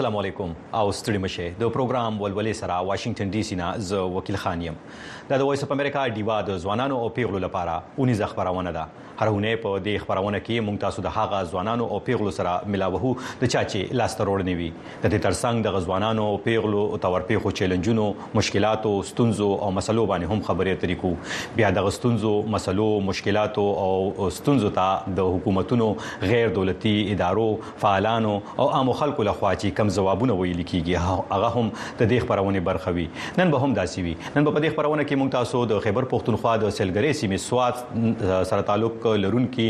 السلام علیکم او ستړي مشه د پروګرام ولولې سره واشنگټن ډي سي نه ز وکیل خانیم د وایس اپ امریکا دیوا د ځوانانو او پیغلو لپاره اونې ځ خبرونه ده هرونه په دې خبرونه کې مونږ تاسو د هغه ځوانانو او پیغلو سره ملاوهو د چاچي لاسترور نیوي د دې ترڅنګ د غزوانانو او پیغلو او تورپیخو چیلنجونو مشکلاتو ستونزو او مسلو باندې هم خبرې طریقو بیا د غستونزو مسلو مشکلاتو او ستونزو ته د حکومتونو غیر دولتي ادارو فعالانو او عام خلکو لخوا چې کم جوابونه ویل کیږي هغه هم د دې خبرونه برخوي نن به هم داسي وي. نن په دې خبرونه کې مونږ تاسو د خیبر پښتونخوا د سلګری سیمې سواد سره تعلق لرونکي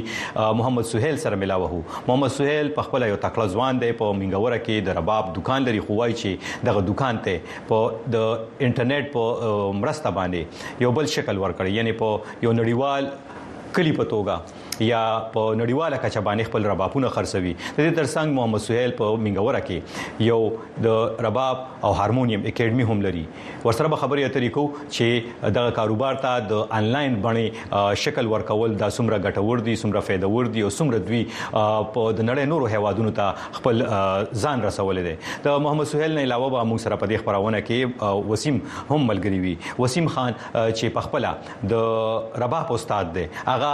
محمد سہیل سره ملاوه محمد سہیل په خپل یو تکړه ځوان دی په منګوره کې د رباب دکان لري خوای چې دغه دکان ته په د انټرنیټ په مرسته باندې یو بل شکل ورکړي یعنی په یو نړیوال کلی په توګه یا په نړیواله کچه باندې خپل ربابونه خرڅوي. د دې ترڅنګ محمد سہیل په منګوره کې یو د رباب او هارمونیم اکیډمي هم لري. ورسره به خبرې اترې کو چې دغه کاروبار ته د انلاین باندې شکل ورکول د سمره ګټور دي سمره فائدہ ور دي او سمره دوی په د نړۍ نورو هوادونو ته خپل ځان رسول دي د محمد سہیل نه علاوه به موږ سره په دې خبرونه کې وسیم هم ملګری وي. وسیم خان چې په خپل د رباب استاد دی هغه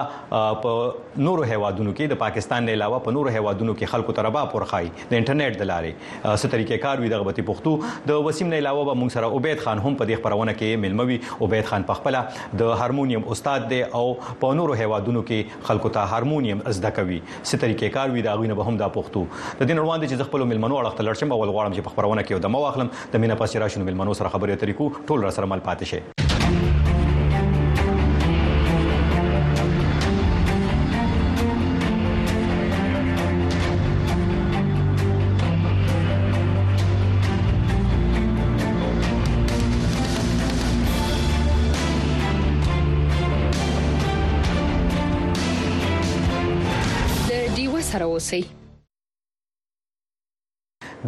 په نورو هوادونو کې د پاکستان نه علاوه په نورو هوادونو کې خلکو ته رباب ورخای د انټرنیټ د لارې. څه طریقې کار وي د غبطي پښتو. د وسیم نه علاوه به موږ سره عبید خان هم په دې خبرونه کې ملموي عبید خان په خپل د هارمونیم استاد دی او په نورو هوادونو کې خلکو ته هارمونیم زده کوي. څه طریقې کار وي دا غوینه به هم د پښتو. د دین روان دي چې خپل ملمنو اړه تلرشم اول غواړم چې په خبرونه کې د مو اخلم د مینا پاسې راشنو ملمنو سره خبرې طریقو ټول را سره مل پاتې شي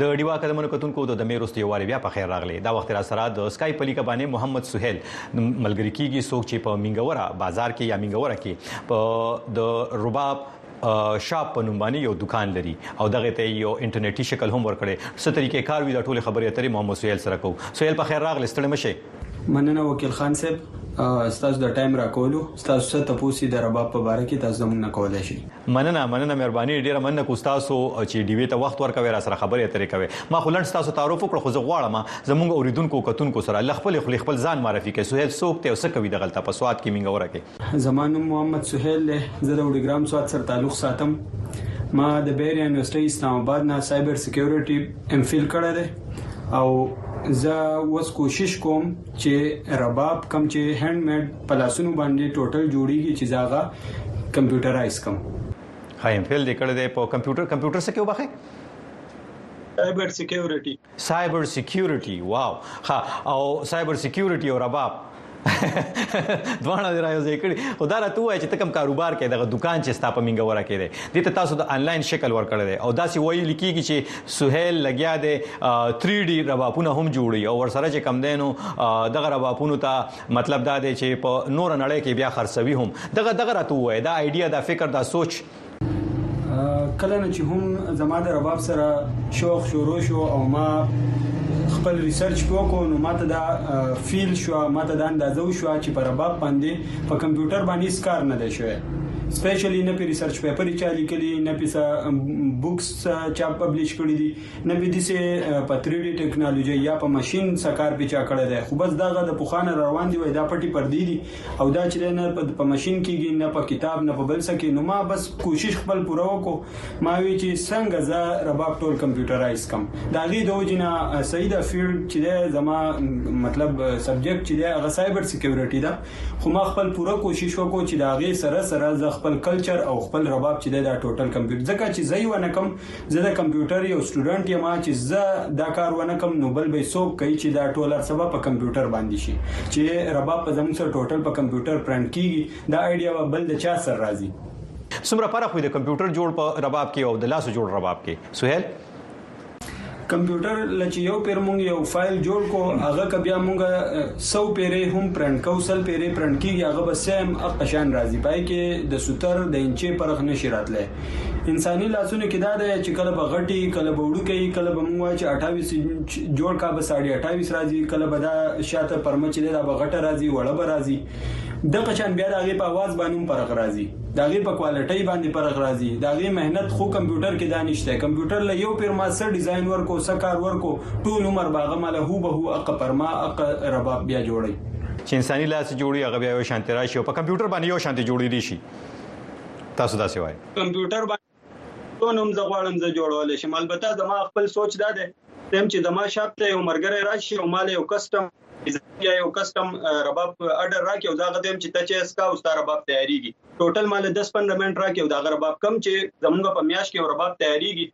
د ډیوا قدمونو کتونکو د میروست یو بیا په خیر راغلی دا وخت را سره د سکای پلیکا باندې محمد سہیل ملګری کیږي څوک چې په منګوره بازار کې یا منګوره کې په د رباب شاپ په نوم باندې یو دکان لري او دغه ته یو انټرنیټي شکل هم ورکړي څه طریقې کار وی د ټوله خبرې اترې محمد سہیل سره کو سہیل په خیر راغلی ستړي مشه مننه وکیل خان صاحب. تاسو د ټایم راکولو. تاسو څه تاسو د رباب په اړه کې تاسو زموږ نه کولای شي مننه مننه مهرباني. ډیره مننه کو تاسو چې ډیوی ته وخت ورکوي را سره خبرې اترې کوي ما خلند تاسو تعارف وکړو خو زه غواړم زموږ اوریدونکو کتونکو سره لخپل خپل خپل ځان معرفي کوي سہیل سوک ته اوسه کوي د غلطه په سواد کې منګوره کې؟ زمانو محمد سہیل له د وډیګرام سواد سره تعلق ساتم. ما د بیر یونیورسيټي اسلام آباد نه سایبر سکیورټي ام فیل کړی دی. او زه اوس کوشش کوم چې رباب کم چې هند میډ پلاسونو باندې ټوټل جوړیږي چې زاغه کمپیوټرایز کم. هایم فیل د کړه د په کمپیوټر. کمپیوټر څخه کیو بخې سایبر سکیورټي سایبر سکیورټي واو ها او سایبر سکیورټي او رباب دوانه دی راځي کړي. خدای راته وای چې تکم کاروبار کې دغه دکان چې ستا په منګوره کې دی. د تاسو د انلاین شکل ورکړل دی. او داسې وایي لیکيږي چې سہیل لګیا دی 3D رباپونه هم جوړي او ورسره چې کم دینو دغه رباپونو ته مطلب دا دی چې په نور نړۍ کې بیا خرڅوي هم. دغه دغه راته وای دا ایډیا دا فکر دا سوچ. کله نه چې هم زما د رباب سره شوق شروع شو او ما خپل ریسرچ وکړو نو ماته دا فیل شو ماته دا اندازو شو چې په رباب باندې په کمپیوټر باندې سکار نه دی شوی سپیشلی نه په ریسرچ پیپر چا لیکلي نه په بوکس چا پبلش کړی دي نه په دې په 3D ټیکنالوژي یا په ماشين سکار په چا کړی دی خو بس داغه د پوخانه روان دی وای دا پټي پر دی او دا چې نه په ماشين کېږي نه په کتاب نه په بل څه کې نو ما بس کوشش خپل پوره وکړو ما وی چې څنګه زه رباب ټول کمپیوټرایز کم دا غي د وجنه سیدا فیلډ چې زما مطلب سبجیکټ چې دی هغه سایبر سکیورټي ده خو ما خپل پوره کوشش وکړو چې دا غي سره سره زه خپل کلچر او خپل رباب چې دا ټوټل کمپیوټر ځکه چې زه ونه کم زه د کمپیوټر یو سټوډنټ یم چې زه دا کار ونه کم نو بل به څوک کوي چې دا ټولر سبا په کمپیوټر باندې شي. چې رباب په زموږ سره ټوټل په کمپیوټر پرنٹ کیږي دا ایډیا بل د چا سره راځي. څومره فرق وي د کمپیوټر جوړ په رباب کې او د لاسو جوړ رباب کې؟ سہیل کمپیوټر لچ یو پیر مونږ یو فایل جوړ کو هغه ک بیا مونږ 100 پیرې هم پرنٹ کو سل پیرې پرنٹ کیږي هغه به سیم اقشان راځي. پای کې د سوتر د انچې پرخ نشي راتله انساني لاسونه کې دا د چې کله به غټي کله به وړو کوي کله به مونږ چې 28 جوړ کا به 28 راځي کله به دا شاته پرمچ دی دا به غټه راځي وړه به راځي د قشان بیا دغه په आवाज باندې فرق راځي دغه په کوالټي باندې فرق راځي دغه مهنت خو کمپیوټر کې دانشته کمپیوټر له یو پیر ما سر ډیزاین ورکو سکار ورکو ټول عمر باغه مال هو به هو اق پرما اق رباب بیا جوړي چې انساني لاس جوړي هغه بیا یو شانتي راشي په کمپیوټر باندې یو شانتي جوړي دي شي تاسو دا سی وای کمپیوټر باندې ټول هم زغړم ز جوړول شي البته زما خپل سوچ دا ده تم چې زما شاپ ته یو مرګره راشي او مال یو کسٹم یا یو کسٹم رباب اډر راکې او دا غدم چې ته چې اسکا او ستاره رباب تیاریږي ټوټل مال 10 15 منټ راکې او دا رباب کم چې زمونږ په میاش کې رباب تیاریږي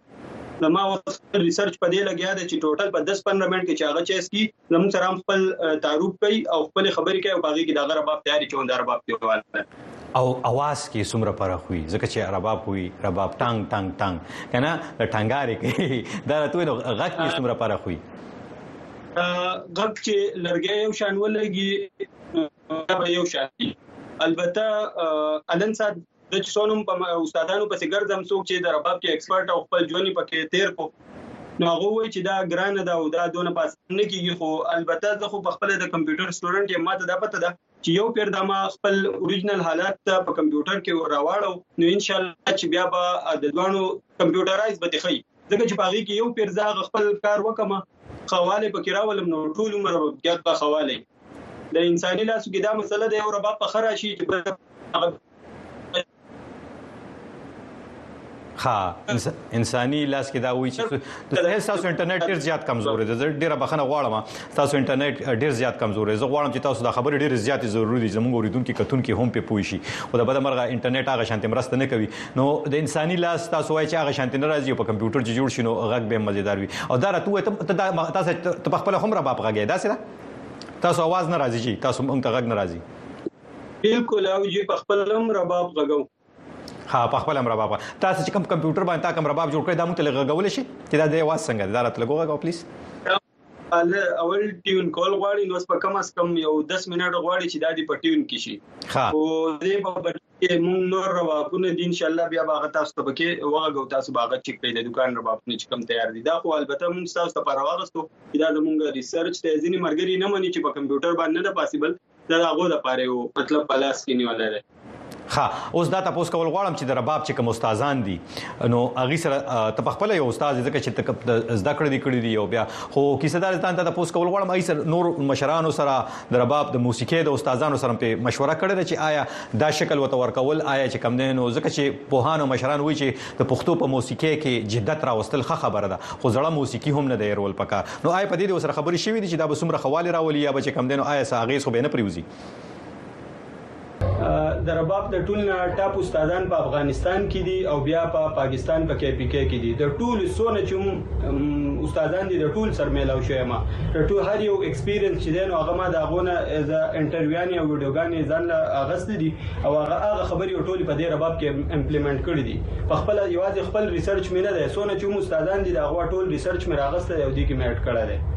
زما اوس ریسرچ په دې لګیا دی چې ټوټل په 10 15 منټ کې چې هغه چیز کی زموږ سره خپل تعارف کوي او خپل خبرې کوي او باغی کې دا رباب تیاری کوي دا رباب دیوال او اواز کې څومره فرق وي ځکه چې رباب وي رباب ټنګ ټنګ ټنګ کنه ټنګاري کې دا ته نو غږ کې څومره فرق وي غږ چې لرګي یو شان ولګي دا یو شان. البته الن صاحب د څونم په استادانو پسې ګرځم څوک چې د رباب کې ایکسپرت او خپل ژوندۍ پکې تیر کو نو هغه وایي چې دا ګران ده او دا دونه پاس نه کیږي. خو البته زه خو خپل د کمپیوټر سټوډنټ یم ماته دا پته ده چې یو پیر د ما خپل اوریجنل حالات په کمپیوټر کې راوړو نو ان شاء الله چې بیا به د دوانو کمپیوټرایز به تخی ځکه چې باغی کې یو پیر ځاغ خپل کار وکم خواله پکې راولم نو ټول عمر بیا په خواله د انساني لاسو کې دا مسله ده او رباب په خراشي چې ها انساني لاس کې دا وایي چې د هیڅ تاسو انټرنیټ ډیر زیات کمزور دی زه ډیره بخنه غواړم تاسو انټرنیټ ډیر زیات کمزور دی زه غواړم چې تاسو دا خبره ډیر زیات ضروری دي زموږ اوریدونکو کتون کې هم په پوي شي او د بده مرغه انټرنیټ هغه شانتي مرسته نه کوي نو د انساني لاس تاسو وایي چې هغه شانتي نه راځي په کمپیوټر چې جوړ شي نو غږ به مزیدار وي او دا راته تاسو ته خپل هم را باپ غږی دا څه تاسو आवाज نه راځي تاسو موږ ته غږ نه راځي بالکل او جی په خپل هم رباب غږو ها په خپل امر بابا. تاسو چې کوم کمپیوټر باندې تا کوم رباب جوړ کړی دا مونږ ته لګول شي؟ چې دا د واس څنګه؟ دا راته لګوغه پلیز اول ټیون کول غواړي نو په کم اس کم یو 10 منټ غواړي چې دا دی په ټیون کې شي. او دې په کې مونږ نور رواپونه دي ان شاء الله بیا باغ تاسو ته کې واغو تاسو باغ چک کړئ د دکان رواپونه چې کم تیار دي. دا خو البته مونږ تاسو ته پر واغستو دا زمونږ ریسرچ ته ځینی مرګري نه مني چې په کمپیوټر باندې نه پاسبل دا هغه د پاره یو مطلب پلاس کې نیول لري ها اوس دا تاسو کول غواړم چې د رباب چې کوم استادان دي نو اغه سره ته خپل یو استاد ځکه چې زده کړې دي کړې دي او بیا. خو کیسه دا ته تاسو کول غواړم اې سره نور مشرانو سره د رباب د موسیقي د استادانو سره په مشوره کړې چې آیا دا شکل وته ورکول آیا چې کم نه نو ځکه چې پوهانو مشران وایي چې د پښتو په موسیقي کې جدت راوستل ښه خبره ده خو ځړه موسیقي هم نه دی رول پکار. نو آیا په دې سره خبرې شوې دي چې دا به څومره خواله راولي یا به چې کم نه آیا ساغې خو به نه پریوزي د رباب د ټول نه ټاپ استادان په افغانستان کې دي او بیا په پا پاکستان په کې پی کې کې دي. د ټول سونه چې استادان دي د ټول سر میلاو شوی ما. د ټول هر یو ایکسپیرینس چې دین هغه ما د غونه از انټرویوانی او ویډیوګانی ځان اغست دي او هغه هغه خبرې ټول په دې رباب کې امپلیمنٹ کړی دي. په خپل یوازې خپل ریسرچ مې نه ده سونه چې استادان دي دا غوا ټول ریسرچ مې راغسته او دي کې مې اډ دی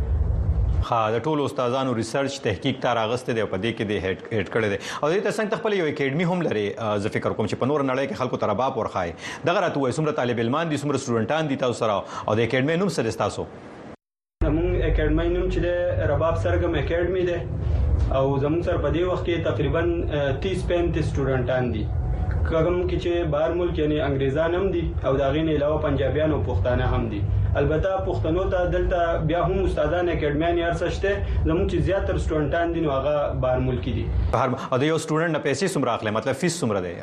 ها د ټولو استادانو ریسرچ تحقیق تار اغسته دی په دې کې د هډ کړی دی. او دې ترڅنګ خپل یو اکیډمي هم لري. زه فکر کوم چې په نور نړۍ کې خلکو تر باب ورخای دغه راته وای څومره طالب علمان دي څومره سټوډنټان دي تاسو سره. او د اکیډمي نوم سره تاسو زموږ اکیډمي نوم چې رباب سرګم اکیډمي ده او زموږ سره په دې وخت کې تقریبا 30 35 سټوډنټان دي کوم کې چې بهر ملک یعنی انګریزان هم دي او دا غین علاوه پنجابیان او پښتانه هم دي البته پښتنو ته دلته بیا هم استادان اکیډمیان یارسشته زموږ چې زیاتره سټوډنټان دي نو هغه بهر ملک دي. بهر او د یو سټوډنټ نه پیسې څومره اخلي مطلب فیس څومره دی؟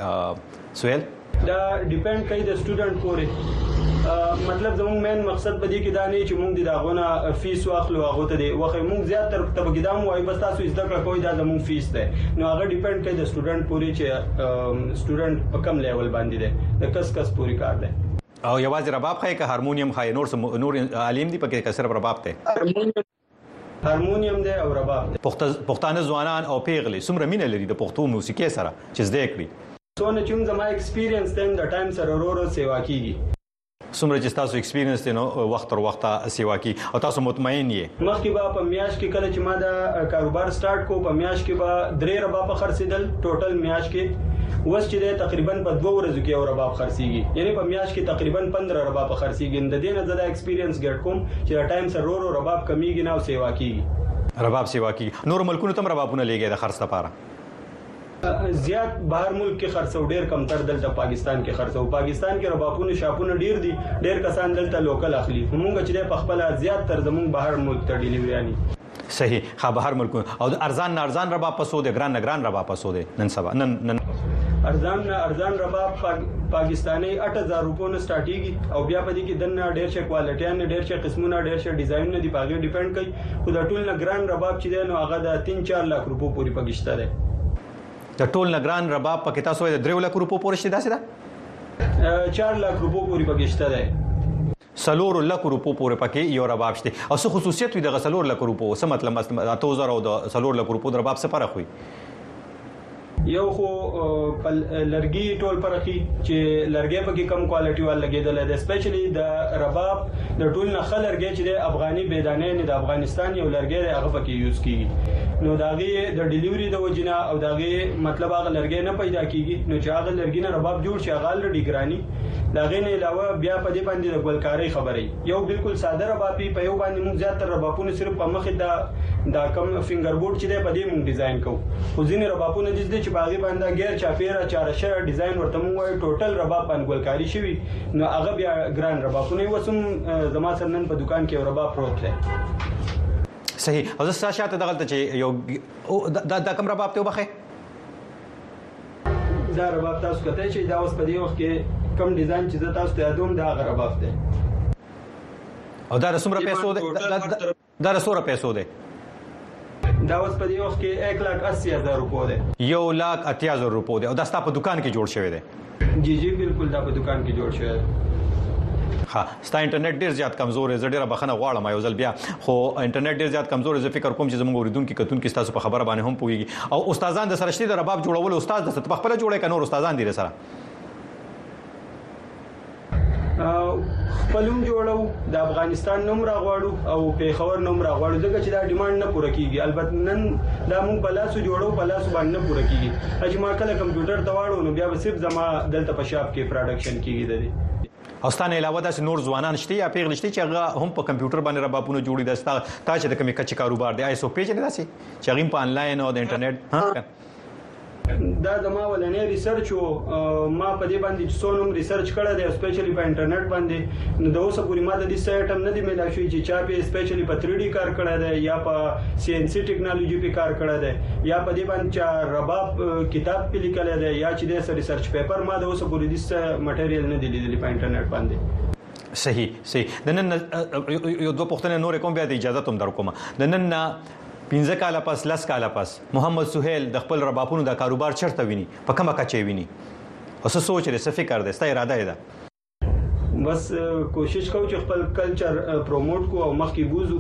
سویل؟ دا depend کوي د student پورې مطلب زموږ main مقصد په دې کې دا نه چې موږ د داغونه fees واخلو هغه ته دی وخت موږ زیاتره ته بګیدام وای بس تاسو زده کړه کوی دا زموږ fees ده نو هغه depend کوي د student پورې چې student په کم لیول باندې ده د کس کس پوری کار ده او یوازې رباب خای که هارمونیم خای نور نور عالم دی پکې کسر رباب ته؟ هارمونیم دی او رباب دی. پښتانه ځوانان او پیغلي څومره مینه لري د پښتو موسیقي سره چې زده کړي. څونه چې زما experience تم د time سره ورو ورو سیوا کیږي څومره چې تاسو experience دی نو وخت تر وخته سیوا کی او تاسو مطمئن یې؟ مخکې به په میاش کې کله چې ما دا کاروبار سٹارټ کو په میاش کې به درې ربا په خرڅیدل total میاش کې. وس چې تقریبا په دوه ورځو کې یو رباب خرڅيږي یعنی په میاش کې تقریبا 15 رباب خرڅيږي د دې نه زړه experience get کوم چې time سره ورو رباب کمیږي نه او سیوا کیږي. رباب سیوا کی نور ملکونو تم ربابونه لګي د خرڅ لپاره زیات بهر ملک کې خرڅو ډیر کم تر دلته پاکستان کې خرڅو پاکستان کې ربابونه شاپونه ډیر دي ډیر کسان دلته لوکل اخلي. موږ چې په خپل زیات تر زموږ بهر ملک ته ډیلیوري اني صحیح. خبر ملکونه او ارزان ارزان رباب پسو دي ګران ګران رباب پسو دي نن سبا نن نن. ارزان ارزان رباب پاکستانی 8000 روپو نه سٹارټيږي او بیا په دې کې دنه ډېر شه کوالټي نه ډېر شه قسمونه ډېر شه ډیزاین نه دی پاګه ډیپند کوي. خو د ټول نه ګران رباب چې دی نو هغه د 3-4 لک روپو پورې پګشته دی د ټول نه ګران رباب پکې تاسو د 3 لک روپو پورې شته داسې ده 4 لک روپو پورې پګشته دی سلور لک روپو پورې پکې یو رباب شته او څه خصوصیت وي د سلور لک روپو څه مطلب 8000 او د سلور لک روپو د رباب څه فرق وي یو خو لرګي ټول پرخي چې لرګي پکې کم کوالټي ول لګیدل دي سپیشلی د رباب د ټول نه خلرګي چې د افغاني بيدانه نه د افغانستان یو لرګي هغه پکې یوز کیږي نو داغه د ډیلیوري د وجنه او داغه مطلب هغه لرګي نه پیدا کیږي نو چې هغه لرګي نه رباب جوړ شي هغه لري ګرانی. داغه نه علاوه بیا په دې باندې د ګلکاري خبرې. یو بالکل ساده ربابي په یو باندې موږ زیات تر ربابونه صرف په مخ د دا کم فینګر بورډ چې په دې موږ ډیزاین کوو. خو ځینې ربابونه دې چې باغی باندې غیر چاپیره چارشه ډیزاین ورته موږ وایو ټوټل رباب باندې ګلکاري شوی نو هغه بیا ګران ربابونه وسم زما سره نن په دکان کې رباب پروت دی صحیح او زه شاته دغه چې یو دا دا کوم رباب ته وبخه دا رباب تاسو کته چې دا اوس په دې وخت کې کم ډیزاین چې تاسو ته یادوم دا غرباف دی او دا رسوم پیسو ده دا رسوم پیسو ده دا اوس په دې وخت کې 1 لک 80 هزار روپو ده یو لک 80 هزار روپو ده او دا ستاسو په دکان کې جوړ شوی دی جی جی بالکل دا په دکان کې جوړ شوی دی ها ستا انټرنیټ ډیر زیات کمزور دی ډیره بخنه غواړم یو ځل بیا. خو انټرنیټ ډیر زیات کمزور دی فکر کوم چې زموږ اوریدونکو کتون کې تاسو په خبره باندې هم پويږي او استادان د سرشتي د رباب جوړول استاد د خپل جوړه کنور استادان دي سره؟ خپلوم جوړو د افغانستان نوم راغواړو او پیښور نوم راغواړو ځکه چې دا ډیماند نه پوره کیږي. البته نن دا موږ په لاسو جوړو په لاسو باندې نه پوره کیږي. چې ما کله کمپیوټر ته واړو نو بیا به صرف زما دلته په شاپ کې پروډکشن کیږي د دې او ستانه علاوه د نور ځوانان شته یا پیغل شته چې هغه هم په کمپیوټر باندې ربابونه جوړي دستا تا چې د کومې کچ کاروبار دی. آی سو پیج نه داسي چې هغه په انلاین او د انټرنیټ ها دا د ما ولنې ریسرچ او ما په دې باندې څونم ریسرچ کړی دی سپیشلی په انټرنیټ باندې نو د اوسه پوری ما د دې سایټم نه دی ملا شوی چې چا په سپیشلی په 3D کار کړی دی یا په سی ان سی ټیکنالوژي په کار کړی دی یا په دې باندې چې رباب کتاب په لیکل دی یا چې د research paper ما د اوسه پوری دې material نه دی لیدلی په internet باندې. صحیح صحیح. د نن یو دوه پښتنه نور کوم؟ بیا د اجازه تم در کوم د نن پنځه کاله پس لس کاله پس محمد سہیل د خپل رباپونو د کاروبار چرته ویني؟ په کومه کچې ویني؟ اوس سوچ لري څه فکر ده ستاسو اراده ده بس کوشش کوو چې خپل culture promote کو او مخکې بوزو.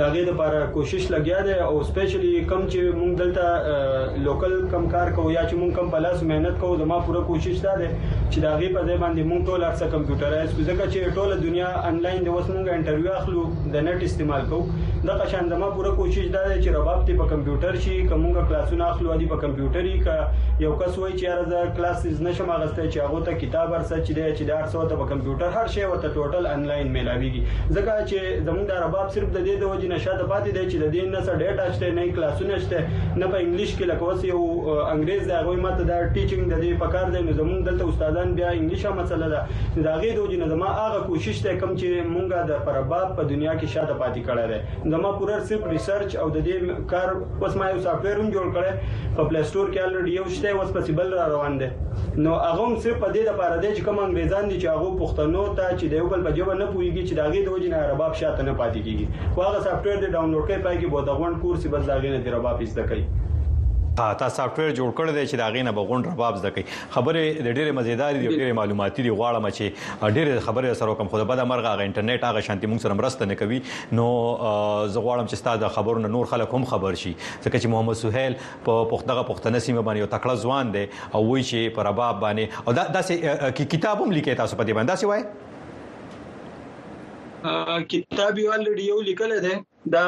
دا غي د لپاره کوشش لګیا دی او سپیشلی کم چې مونږ دلته لوکل کم کار کوو یا چې مونږ کم پلاس مهنت کوو زما پوره کوشش ده چې دا غي په ځای باندې مونږ ټول ارڅ کمپیوټرایز کو ځکه چې ټوله دنیا انلاین د وس مونږ انټرویو اخلو د نت استعمال کوو. دا قشان زما پوره کوشش ده چې رباب ته په کمپیوټر شي کومه کلاسونه اخلو دي په کمپیوټري ک یو کس وای چې راځه کلاسز نشم اغسته چې هغه ته کتاب ارڅ چې دی چې دا ارڅ ته په کمپیوټر هر شی ورته ټوټل انلاین میلاویږي ځکه چې زموږ د رباب صرف د دې د وجې نشاته پاتې دی چې د دې نه څه ډیټا شته نه کلاسونه شته نه په انګلیش کې لکه وس یو انګريز دا غوي ماته دا ټیچینګ د دې پکار دی نو زموږ دلته استادان بیا انګلیشه مسله ده. دا غي د وجې نه زما هغه کوشش ته کم چې مونږه د رباب په دنیا کې شاته پاتې کړی دی. زما پوره صرف ریسرچ او د دې کار اوس ما یو سافټویر هم جوړ کړی په پلی سٹور کې الریډي یو شته اوس پسیبل را روان دي نو هغه هم صرف په دې لپاره دی چې کوم انګريزان دي چې هغه پښتنو ته چې د یو بل په جواب نه پويږي چې داغه د وجې نه رباب شاته نه پاتې کیږي خو هغه سافټویر دی ډاونلوډ کوي پای کې بو د غون کورس بس داغه نه دی رباب زده کوي ها تا سافټویر جوړ کړی دی چې دا غینه بغون رباب زده کوي خبره د ډېره مزیدار دي ډېره معلوماتي دي غواړم چې ډېره خبره سره کوم خو د بده مرغه غ انټرنیټ هغه شانتي موږ سره مرسته نه کوي نو زه غواړم چې ستاسو د خبرونو نور خلک هم خبر شي. ځکه چې محمد سہیل په پختغه پښتنه سیمه باندې یو تکړه ځوان دی او وایي چې په رباب باندې او دا داسې کتاب هم لیکي تاسو په دې باندې داسې وایي کتاب یو الریډي یو لیکل دی دا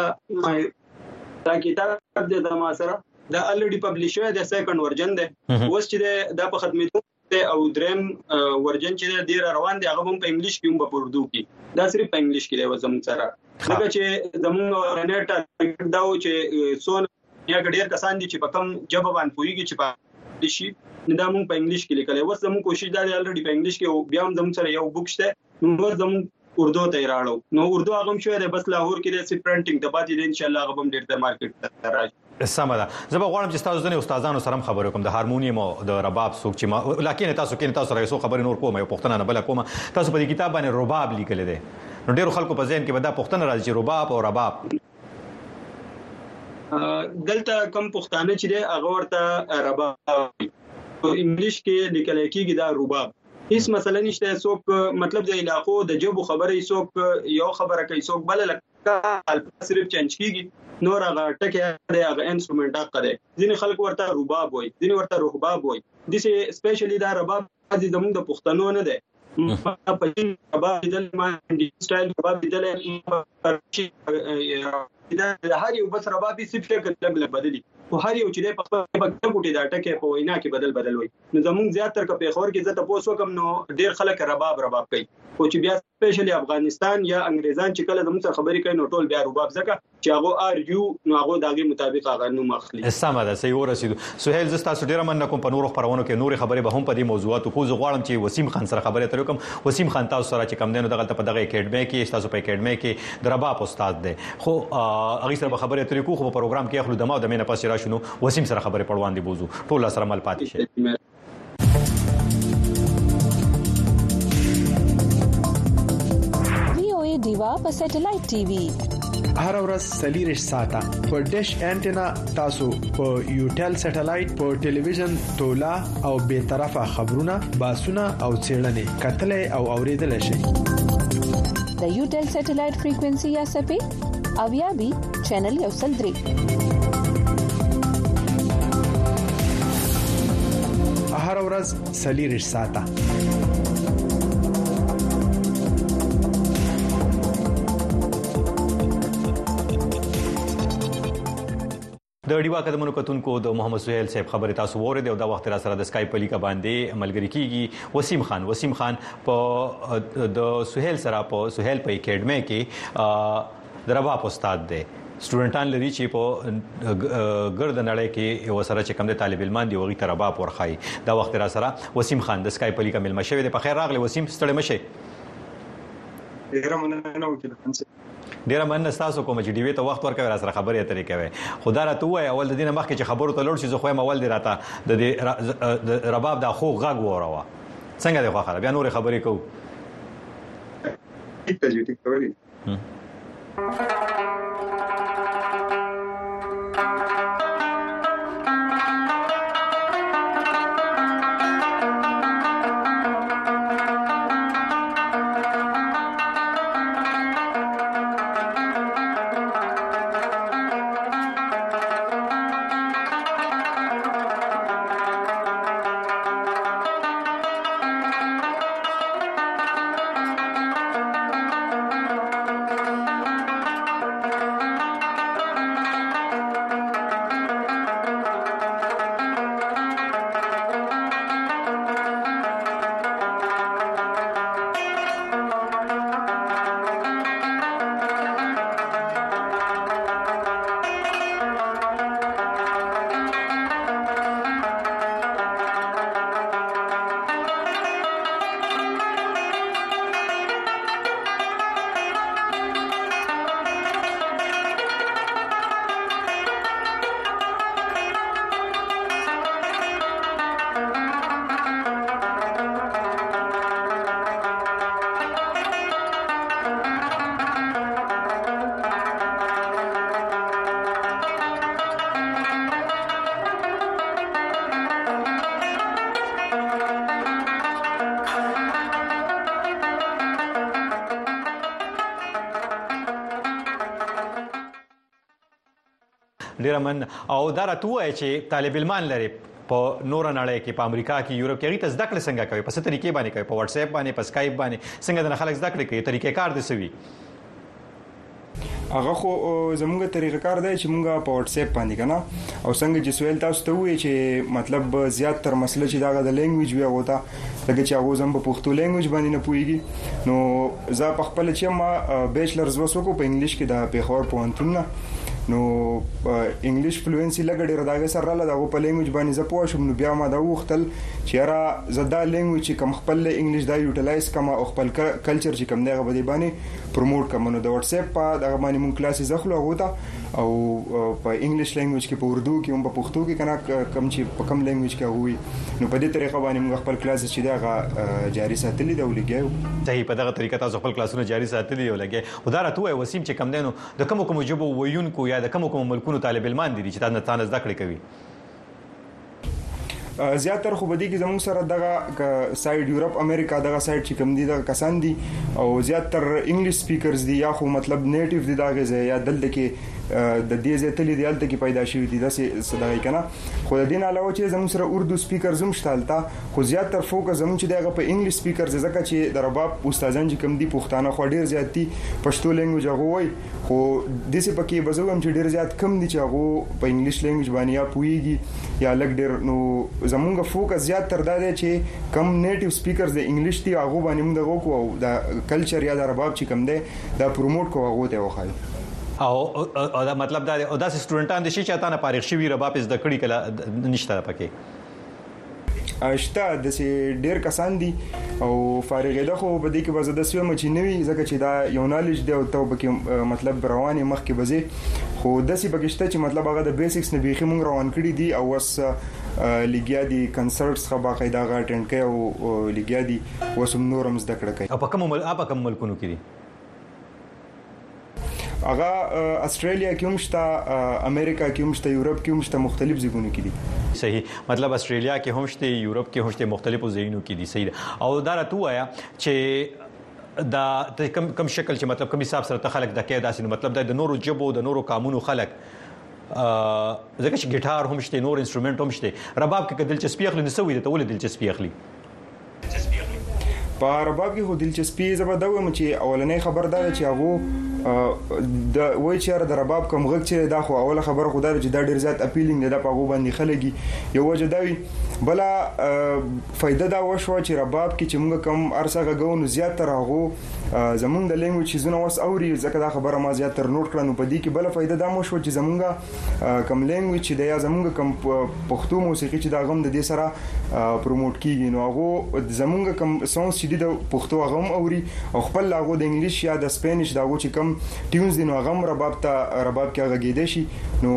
دا کتاب د ما سره دا الریډي پبلش شوی دی سیکنډ ورژن دی. اوس چې دا په ختمېدو او دریم ورژن چې ډیر روان دی. هغه هم په انګلیش کې هم په اردو کې. دا صرف په انګلیش کې دی وزم سره. لکه چې زموږ رنټ دا و چې سون یا ډیر کسان دي چې په کم جواب باندې پويږي چې په شي دا مونږ په انګلیش کې لیکل اوس زموږ کوشش دا دی الریډي په انګلیش کې بیا هم زموږ سره یو بوک شته. نو زموږ اردو ته راړو. نو اردو هغه هم شوی دی بس لاهور کې د پرنټینګ د پاتې ان شاء الله هغه هم ډیر د مارکیټ ته راځي سم ده. زه به غواړم چې تاسو ځنه استادانو سره خبرې کوم د هارمونیم او د رباب څوک چې ما لکه تاسو کې تاسو سره یو خبرې نور کوم یو پښتنه نه بل کوم تاسو په دې کتاب باندې رباب لیکل دي. نو ډیرو خلکو په ذهن کې به دا پښتنه راځي چې رباب او رباب. دلته کم پښتانه چې دی هغه ورته رباب په انګلیش کې لیکل کېږي دا رباب. هیڅ مسله نشته څوک مطلب د علاقو د جوب خبرې څوک یو خبره کوي څوک بل لکه صرف چنج کیږي نور هغه ټکه دی هغه انسټرومنټ حق دی. ځینې خلک ورته رباب وایي ځینې ورته رهباب وایي. د سه سپیشلی دا رباب د زموږ د پښتنو نه دی. په دې رباب د ما سټایل رباب د د هر یو بس ربابي صرف شکل لګ بدلی خو هر یو چې په بکته کوټي دا ټکه په وینا کې بدل بدل وي نو زمونږ زیاتره کپې خور کې زته پوسو کم نو ډیر خلک رباب رباب کوي. خو چې بیا سپیشلی افغانستان یا انګریزان چې کله زموږ سره خبرې کوي نو ټول بیا رباب. ځکه چې هغه ار یو نو هغه دغه مطابق هغه نو مخلي سم ده صحیح ورسېدو سہیل زستا سټیر من کوم په نورو خبرونو کې نور خبرې به هم په دې موضوعاتو کو غواړم چې وسیم خان سره خبرې تر کوم وسیم خان تاسو سره چې کم دینو دغه په دغه اکیډمي کې تاسو په اکیډمي کې د رباب استاد دی خو هغه سره خبرې تر کو خو په پروګرام کې اخلو دمو د مینه پاسې را شنو وسیم سره خبرې پړوان دي بوزو ټول سره مل پاتې شي دیوا په سټلایټ ټي وي هر ورځ سلیریش ساته په ډیش انټینا تاسو په یوټل سټلایټ په ټلویزیون تولا او به طرفه خبرونه باسونه او چیرنې کتلې او اوریدل شي د یوټل سټلایټ فریکوئنسي یا سپې او یا بي چینل یو سل درې. هر ورځ سلیریش ساته د ډیوا قدمونو کتونکو د محمد سہیل صاحب خبره تاسو وره دی او دا وخت را سره د اسکایپ لیکا باندې ملګری کیږي. وسیم خان وسیم خان په د سہیل سره په سہیل په اکیډمي کې د رباب استاد دی. سټوډنټان لري چې په ګرد نړۍ کې یو سره چې کوم د طالب علمان دی وغي تربا پورخای دا وخت را سره. وسیم خان د اسکایپ لیکا مل مشه دی. په خیر راغلی وسیم ستړي مشه ډیره مننه وکړه ډیره مننه تاسو کوم چې ډیوی ته وخت ورکوي را سره خبرې اترې کوي. خدا را ته وای اول د دینه مخکې چې خبرو ته لوړ شي زه خو اول دی راته د دې رباب د خو غږ وراوه څنګه دی خو خبره بیا نور خبرې کوو. ټیک ته ټیک ته ډیر من او دا راته چې طالب علمان لري په نور نړۍ کې په امریکا کې یورپ کې غیته زده کړې څنګه کوي په څه طریقې باندې کوي په واتس اپ باندې په اسکایپ باندې څنګه د خلک زده کړې کوي طریقې کار دي سوي هغه خو زموږه طریقه کار دی چې موږ په واتس اپ باندې کنه او څنګه چې سوال تاسو ته وایي چې مطلب زیات تر مسله چې دا د لینګویج وی غوتا لکه چې هغه زم په پښتو لینګویج باندې نه پويږي نو زه په خپل چې ما بیچلرز وسوکو په انګلیش کې د پیښور پوهنتون نه نو انګلیش فلوئنسي لګ ډیر داګه سره لاله دغه په لینګویج باندې زه پوه شوم نو بیا ما دا وختل چې را زدا لینګویج کم خپل انګلیش دا یوټیلایز کما او خپل کلچر چې کم دغه باندې پروموټ کوم نو د واتس اپ په دغه باندې مون کلاسې زخلو غوته او په انګلیش لینګویج کې په اردو کې هم په پښتو کې کنه کم چې په کم لینګویج کې وي نو په دې طریقه باندې موږ خپل کلاس چې دا جاری ساتلی دا ولګیو صحیح په دغه طریقه تاسو خپل کلاسونه جاری ساتلی ولګي خدای راته وسیم چې کم دینو د کوم کوم جبو ویونکو یا د کوم کوم ملکونو طالب علمان دي چې تاسو نه زده کړې کوي زیاتره خو بدی کې زموږ سره دغه سایډ یورپ امریکا دغه سایډ چې کم دي دغه کسان دي. او زیاتره انګلیش سپیکرز دي یا خو مطلب نیټیو دي دغه یا دلته کې د دې ځتلې دی الته کې پیدا شوی دي د صداي کنه خو د دین علاوه چې زموږ سره اردو سپیکر زم شتالتا خو زیات تر فوکس زموږ چې دغه په انګلیش سپیکر ځکه چې د رباب استادان چې کم دي پښتانه خو ډیر زیات دي پښتو لینګویج هغه وای خو د څه پکې بزوم چې ډیر زیات کم دي چې هغه په انګلیش لینګویج باندې یا پويږي یا لګ ډیر نو زموږ فوکس زیات تر دا دی چې کم نیټیو سپیکرز د انګلیش دي هغه باندې موږ دغه کو د کلچر یا د رباب چې کم دی دا پروموټ کوو هغه ته وخایو او دا مطلب دا او داسې سټوډنټان دي چې چاته نه فارغ شوی رباب زده کړی کله نشته پکې. اشته د ډیر کسان دي او فارغ ده خو په دې کې وزده سوي مچ نه وي ځکه چې دا یو نالج دی او ته به مطلب رواني مخ کې بځي خو د سی بغشته چې مطلب هغه د بیسکس نه بيخي مونږ روان کړی دي او وس لګیا دي کنسرټس خو باقاعده غا اټینډ کوي او لګیا دي وسم نورم زده کړه کوي. په کوم مل په کوم ملکونو کې دي هغه استرالیا کې هم شته امریکا کې هم شته یورپ کې هم شته مختلف ځایونه کې دي صحیح مطلب استرالیا کې هم شته یورپ کې هم شته مختلفو ځایونو کې دي صحیح او دا راته وایا چې دا کم کم شکل چې مطلب کوم حساب سره خلک د کې داسې مطلب د نورو جبو د نورو قانونو خلک ځکه چې ګټار هم شته نور انسټرومنټ هم شته رباب کې دلچسپي اخلي نسوي ته ولې دلچسپي اخلي په رباب کې هو دلچسپي زبر دا و چې اولنې خبر دا چې هغه د وای چې د رباب کوم غږ چې دا خو اوله خبره خو دا چې دا ډیر زیات اپیلینګ دی په غو باندې خلګي یو وجه دا وی بل فائدہ دا وشو چې رباب کې چې موږ کم ارسه غوونو زیات تر هغه زمونږ د لینګویج چیزونه وس اوري ځکه دا خبره ما زیات تر نوٹ کړنو په دې کې بل فائدہ دا مو شو چې زمونږ کم لینګویج چې د یا زمونږ کم پښتو موسیقي چې دا غم د دې سره پروموټ کیږي. نو هغه زمونږ کم سونس چې د پښتو غم اوري او خپل هغه د انګلیش یا د سپینش دا چې کم ټیونز دي نو هغه رباب ته رباب کې هغه گیدې شي. نو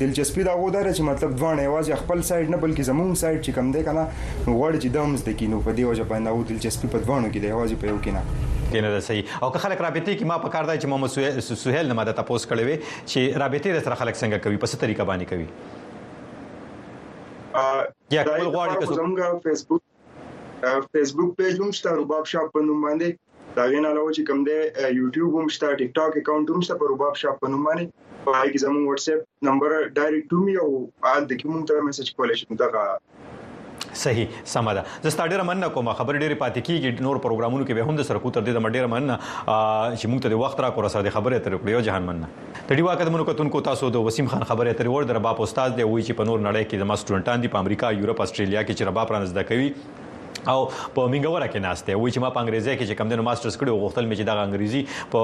دلچسپي دا غوډه چې مطلب ځوان یوازې خپل سایډ نه بلکې زموږ سایډ چې کم دی کنه نو غوړ چې دمز د کینو په دی وجه باندې او دلچسپي په ځوانو کې دی یوازې په یو کې نه کنه دا صحیح. او که خلک رابطې کې ما په کار دی چې محمد سہیل نه ماده تاسو کړی وي چې رابطې سره خلک څنګه کوي په څه طریقه باندې کوي؟ یا خپل غواړي که څنګه فیسبوک فیسبوک پیج هم شته رباب شاپ په نوم باندې. دا غین علاوه چې کوم دی یوټیوب هم شته ټیک ټاک اکاونټ هم شته په رباب شاپ په نوم باندې. هغه کې زموږ واتس اپ نمبر ډایرکټ ټو می او ال د کوم ته میسج کولای شي دا صحیح سمه ده زه ستاسو ډیره مننه کوم خبر ډیره پاتې کیږي نور پروګرامونو کې به هم د سرکو تر دې د ډیره مننه چې موږ ته د وخت را کور سره خبره تر کړو جهان مننه د ډیوا قدمونو کتونکو تاسو د وسیم خان خبره تر ور در باپ استاد دی وی چې په نور نړۍ کې د ما سټوډنټان دي په امریکا یورپ استرالیا کې چې رباب پرانځ د کوي او په منګوره کې ناشته وای چې ما په انګریزي کې چې کم دنو ماسترز کړو غوښتل مې چې د انګریزي په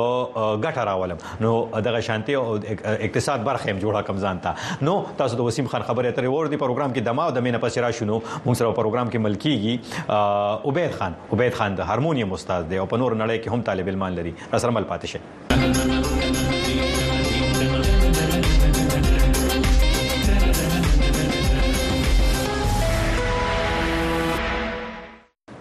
ګټه راولم. نو دغه شانتي او اقتصاد برخه هم جوړه کم ځانتا نو تاسو د وسیم خان خبره ترې ور دي پروګرام کې دما او د مینه پس را شنو موږ سره پروګرام کې ملکیږي عبید خان عبید خان د هارمونیم استاد دی او په نور نړۍ کې هم طالب علمان لري. سره مل پاتې شي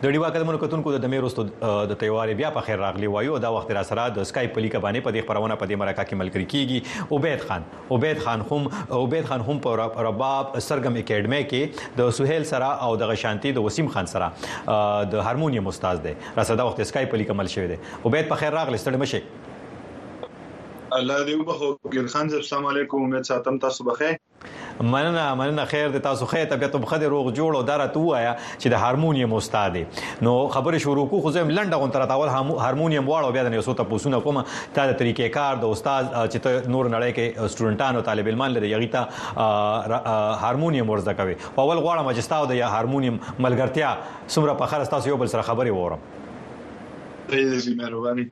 د ډیوا قدمونو کتونکو د دمیروستو د تیوار بیا په خیر راغلی وایو دا وخت را سره د سکایپ په لیکه باندې په دې خبرونه په دې مرکه کې ملګری کیږي. عبید خان عبید خان هم عبید خان هم په رباب سرګم اکیډمي کې د سہیل سره او د غشانتي د وسیم خان سره د هارمونیم استاد دی. را سره دا وخت سکایپ په لیکه مل شوی دی. عبید په خیر راغلی ستړي مشه الله دې وبخو ګل خان صاحب السلام علیکم. امید ساتم تاسو بخیر مننه مننه خیر د تاسو خیر طبيعت په خدای روغ جوړ او دارته وایا چې د هارمونیم استاد نو خبرې شروع کو خو زم لنډه غون تر تاول هارمونیم واړو بیا د یو څه تاسو کوم تا د طریقې کار د استاد چې نور نړۍ کې سټوډنټانو طالب علمان لري یغی ته هارمونیم ورزده کوي. په اول غواړم چې تاسو د هارمونیم ملګرتیا سمره په خره تاسو یو بل سره خبرې وورم. دې مهرباني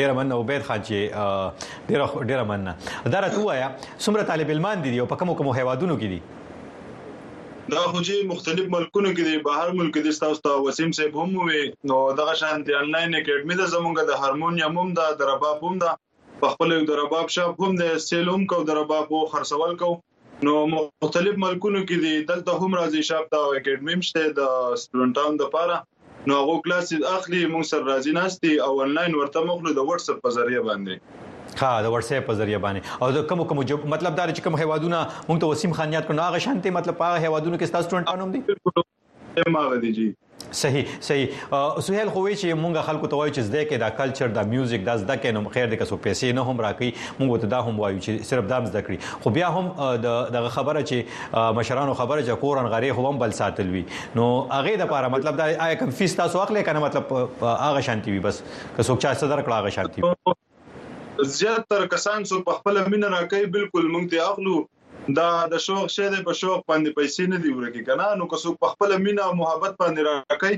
ډیر مننه عبید خان چې ډیر ډیر مننه دا راته وایا څومره طالب علمان دي او په کوم کوم هیوادونو کې دي. دا خو چې مختلف ملکونو کې دي بهر ملک دي تاسو ته وسیم صاحب هم وي. نو دغه شان دي انلاین اکیډمي د زمونږ د هارمونیم هم د رباب هم د په خپل د رباب شاپ هم د سیلوم کو د رباب او خرڅول کو نو مختلف ملکونو کې دي دلته هم راځي شاپ دا اکیډمي مشته د سټوډنټانو لپاره نو هغه کلاس اخلي موږ سره راځي ناستي او انلاین ورته مخلو د واتس اپ په ذریعہ باندې ها د واتس اپ په ذریعہ باندې او د کوم کوم مطلب دا چې کوم هیوادونه موږ ته وسیم خان یاد کړو هغه شانتي مطلب هغه هیوادونو کې تاسو سټوډنټانو هم دي ماغه دي جی صحیح صحیح. سہیل خو وی چې مونږ خلکو ته وایو چې زده کې دا کلچر دا میوزیک دا زده کې نو خیر د کسو پیسې نه هم راکې مونږ ته دا هم وایو چې صرف دا زده کړی خو بیا هم د خبره چې مشرانو خبره چې کورن غری خو هم بل ساتل وی نو هغه د لپاره مطلب دا آیا کوم فیس تاسو اخلي کنه مطلب هغه شانتي وي بس. که څوک چا صدر کړه هغه شانتي زیات تر کسان څو په خپل مين راکې بالکل مونږ ته اخلو دا د شوق شه د په شوق باندې پیسې نه دی ورکی کنه نو که څوک په خپل مینا محبت باندې راکې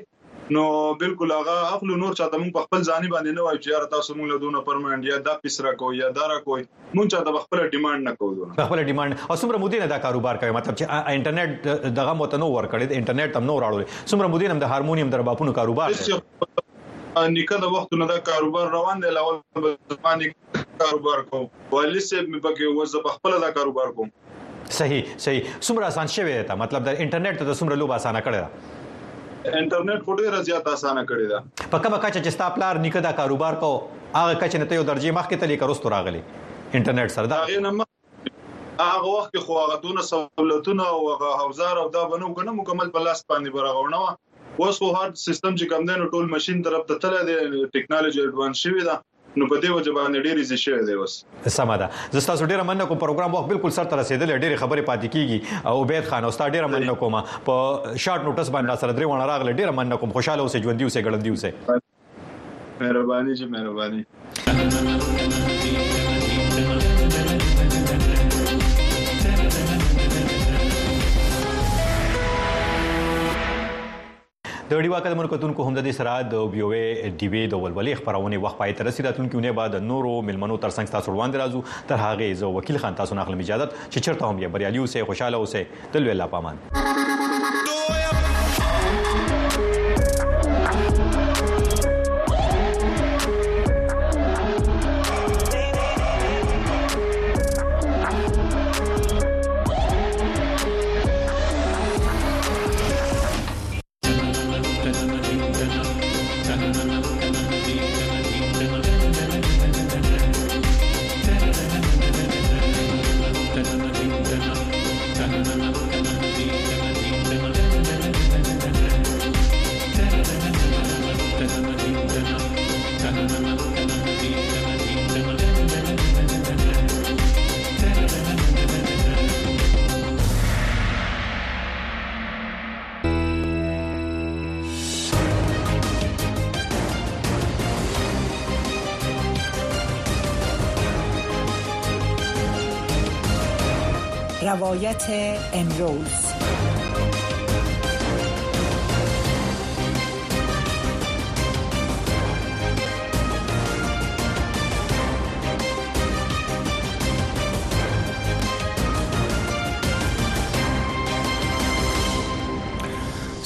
نو بالکل هغه خپل نور چاته مونږ په خپل ځاني باندې نه وای چې یار تاسو مونږ له دونه پرمنټ یا دا پیسرا کو یا دارا کوی مونږ چاته خپل ډیماند نه کوو دونه. خپل ډیماند او څومره مودې نه دا کاروبار کوي؟ مطلب چې انټرنیټ دغه متنو ور کړی انټرنیټ تم نو راړول څومره مودې هم د هارمونیم در باپونو کاروبار نیکه د وختونو دا کاروبار روان دی لاول باندې کاروبار کوم. والي سه مې پکې وځه په خپل دا کاروبار کوم صحیح صحیح څومره آسان شوی دی مطلب د انټرنیټ ته څومره لوب آسانه کړی دا انټرنیټ خو ډیره زیات آسانه کړی دا کومه کچه چې ستاپلار نیکه دا کاروبار کو هغه کچه نه ته یو درجه مخکې تلې کروستو راغلی انټرنیټ سره دا هغه نه هغه وخت خو هغه دونه سہولتونه او هغه حوزار او دا بنو کنه مکمل په لاس باندې برغونه اوس خو هر سیستم چې کم دین ټول ماشين طرف ته تل دی ټیکنالوژي اډوانس شوی دا نو په دې وجه باندې ډېری زی شوی دی اوس. سم ده. زستا ډېر مننه کوم پروګرام وخت بالکل سر تر رسیدل ډېر خبرې پاتې کیږي او عبید خان او ستا ډېر مننه کوم په شارټ نوټس باندې سره درې ونه راغله ډېر مننه کوم. خوشاله اوسې ژوند دی اوسې ګړندې اوسې مهرباني جی مهرباني د ډیوا کډمن کوتونکو هم د دې سره د بیوې ډي وی د ولولې خبرونه وخت پای تر رسیداتونکو نه بعد نورو ملمنو ترڅنګ تاسو وړاندې راځو. تر هغه زه وکیل خان تاسو نه خپل اجازه چې چرته هم یې بریالي اوسه خوشاله اوسه تل ویلا پامان روایت امروز.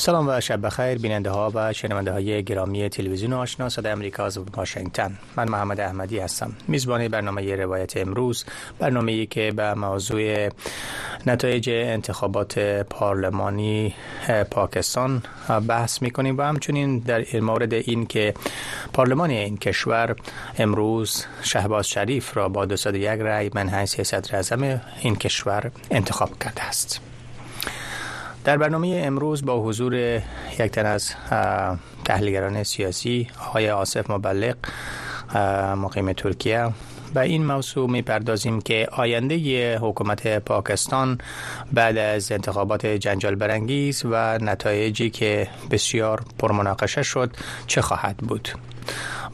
سلام و شب بخیر بیننده ها و شنونده های گرامی تلویزیون آشنا صدای امریکا از واشنگتن. من محمد احمدی هستم. میزبان برنامه روایت امروز برنامه ای که به موضوع نتایج انتخابات پارلمانی پاکستان بحث می‌کنیم و همچنین در مورد این که پارلمان این کشور امروز شهباز شریف را با 201 رای من حیث صدر این کشور انتخاب کرده است. در برنامه امروز با حضور یک تن از تحلیلگران سیاسی آقای آصف مبلغ مقیم ترکیه به این موضوع می پردازیم که آینده حکومت پاکستان بعد از انتخابات جنجال برانگیز و نتایجی که بسیار پرمناقشه شد چه خواهد بود؟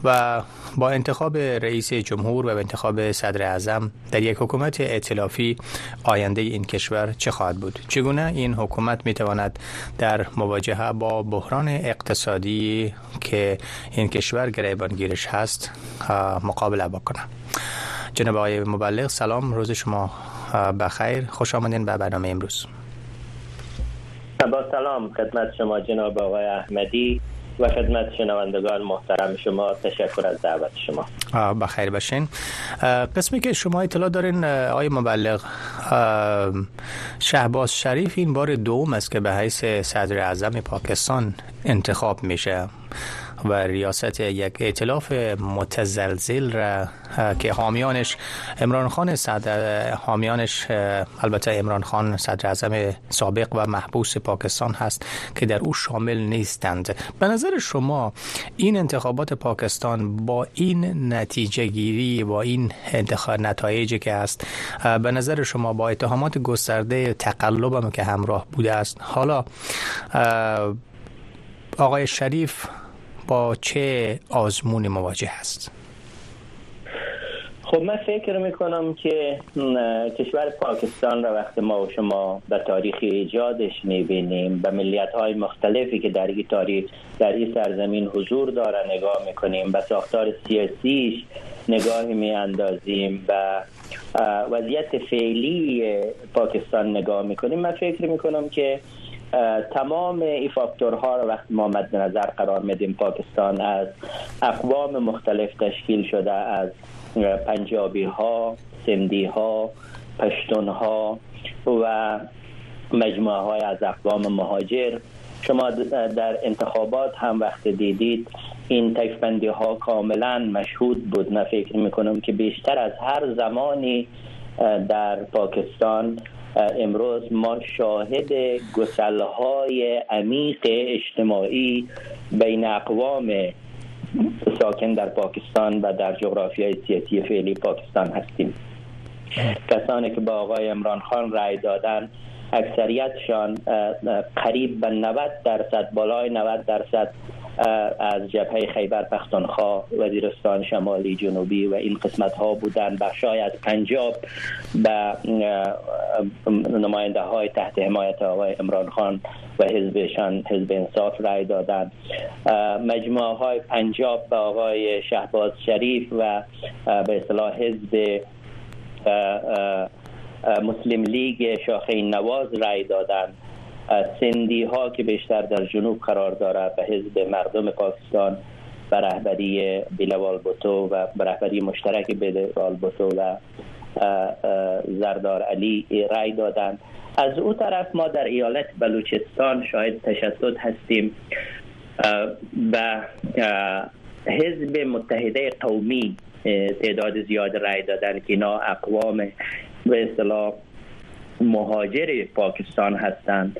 و با انتخاب رئیس جمهور و انتخاب صدر اعظم در یک حکومت ائتلافی آینده این کشور چه خواهد بود؟ چگونه این حکومت می تواند در مواجهه با بحران اقتصادی که این کشور گریبانگیرش هست مقابله بکنه؟ جناب آقای مبلغ سلام روز شما بخیر. خوش آمدین به برنامه امروز. با سلام خدمت شما جناب آقای احمدی. و خدمت شنوندگان محترم شما تشکر از دعوت شما. بخیر باشین. قسمی که شما اطلاع دارین آقای مبلغ شهباز شریف این بار دوم است که به حیث صدر اعظم پاکستان انتخاب میشه. و ریاست یک ائتلاف متزلزل را که حامیانش امران خان صدر حامیانش البته امران خان صدر اعظم سابق و محبوس پاکستان هست که در او شامل نیستند. به نظر شما این انتخابات پاکستان با این نتیجه گیری با این انتخاب نتایجی که است به نظر شما با اتهامات گسترده تقلب که همراه بوده است؟ حالا آقای شریف با چه آزمون مواجه است خب من فکر می‌کنم که کشور پاکستان را وقتی ما و شما به تاریخ ایجادش می‌بینیم به ملیت های مختلفی که در این تاریخ در این سرزمین حضور داره نگاه می‌کنیم به ساختار سیاسیش نگاهی میاندازیم و وضعیت فعلی پاکستان نگاه می‌کنیم. من فکر می‌کنم که تمام این فاکتورها رو وقتی ما مد نظر قرار میدیم پاکستان از اقوام مختلف تشکیل شده از پنجابی ها سندی ها پشتون ها و مجموعه های از اقوام مهاجر. شما در انتخابات هم وقت دیدید این تکفندی ها کاملا مشهود بود. من فکر می‌کنم که بیشتر از هر زمانی در پاکستان امروز ما شاهد گسلهای عمیق اجتماعی بین اقوام ساکن در پاکستان و در جغرافیای سیاسی فعلی پاکستان هستیم. کسانی که با آقای امران خان رای دادن اکثریتشان قریب به 90 درصد بالای 90 درصد از جبهه خیبر پختونخوا وزیرستان شمالی جنوبی و این قسمت ها بودن بخشای از پنجاب به نماینده های تحت حمایت آقای امران خان و حزبشان حزب انصاف رای دادن. مجموعه های پنجاب به آقای شهباز شریف و به اصطلاح حزب مسلم لیگ شاخه نواز رای دادند سندی ها که بیشتر در جنوب قرار دارد به حزب مردم پاکستان به رهبری بیلوال بوتو و به رهبری مشترک بیلوال بوتو و زردار علی رای دادند. از او طرف ما در ایالت بلوچستان شاید تشدد هستیم. و حزب متحده قومی تعداد زیاد رای دادن که اینا اقوام به اصطلاح مهاجر پاکستان هستند.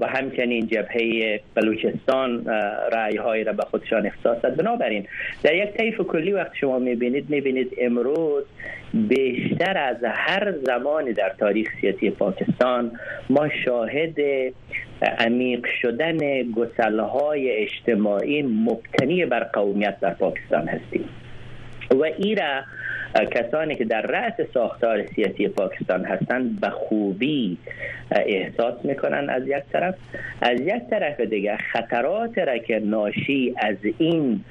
و همچنین جبهه بلوچستان رای های را به خودشان اختصاص داد. بنابراین در یک طیف کلی وقت شما می‌بینید می‌بینید امروز بیشتر از هر زمانی در تاریخ سیاسی پاکستان ما شاهد عمیق شدن های اجتماعی مبتنی بر قومیت در پاکستان هستیم. و ایرا کسانی که در رأس ساختار سیاسی پاکستان هستند به خوبی احساس می‌کنن از یک طرف. از یک طرف دیگه خطرات را که ناشی از این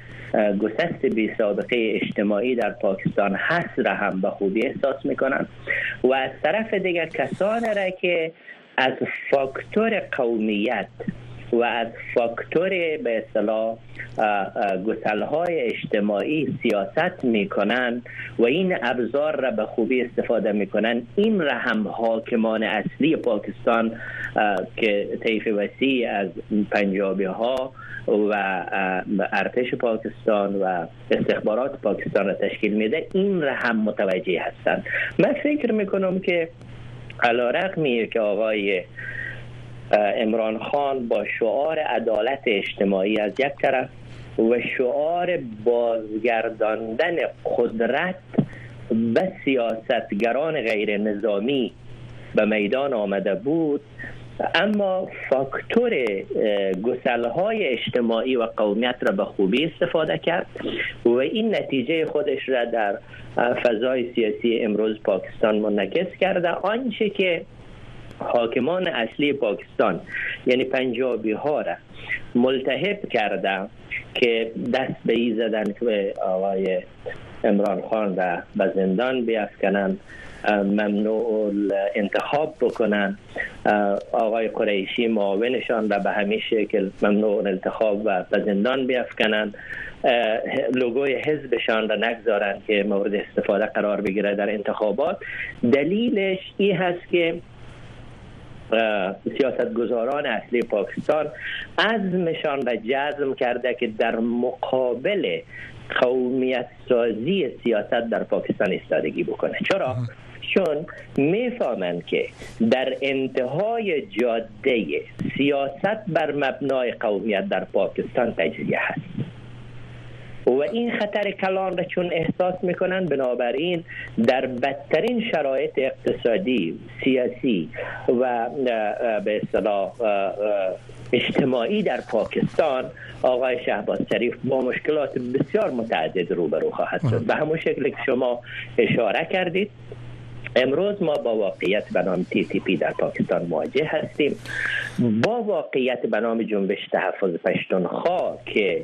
گسست بی سابقه اجتماعی در پاکستان هست را هم به خوبی احساس می‌کنن. و از طرف دیگر کسان را که از فاکتور قومیت و از فاکتور به اصطلاح های اجتماعی سیاست می‌کنن و این ابزار را به خوبی استفاده می‌کنن. این را هم حاکمان اصلی پاکستان که طیف وسیع از پنجابی ها و ارتش پاکستان و استخبارات پاکستان را تشکیل میده این را هم متوجه هستند من فکر می‌کنم که علا رقمیه که آقای امران خان با شعار عدالت اجتماعی از یک طرف و شعار بازگرداندن قدرت به سیاستگران غیر نظامی به میدان آمده بود. اما فاکتور گسلهای اجتماعی و قومیت را به خوبی استفاده کرد و این نتیجه خودش را در فضای سیاسی امروز پاکستان منعکس کرده. آنچه که حاکمان اصلی پاکستان یعنی پنجابی ها را ملتحب کرده که دست به ای زدن که آقای امران خان را به زندان بیافکنند ممنوع انتخاب بکنن آقای قریشی معاونشان را به همین شکل ممنوع انتخاب و به زندان بیافکنن لوگوی حزبشان را نگذارن که مورد استفاده قرار بگیره در انتخابات. دلیلش این هست که سیاستگزاران اصلی پاکستان عزمشان را جزم کرده که در مقابل قومیت سازی سیاست در پاکستان استادگی بکنه. چرا؟ چون می‌فهمند که در انتهای جاده سیاست بر مبنای قومیت در پاکستان تجزیه هست. و این خطر کلان را چون احساس می‌کنن بنابراین در بدترین شرایط اقتصادی سیاسی و به اصطلاح اجتماعی در پاکستان آقای شهباز شریف با مشکلات بسیار متعدد روبرو خواهد شد. به همون شکل که شما اشاره کردید امروز ما با واقعیت به نام تی تی پی در پاکستان مواجه هستیم. با واقعیت به نام جنبش تحفظ پشتونخوا که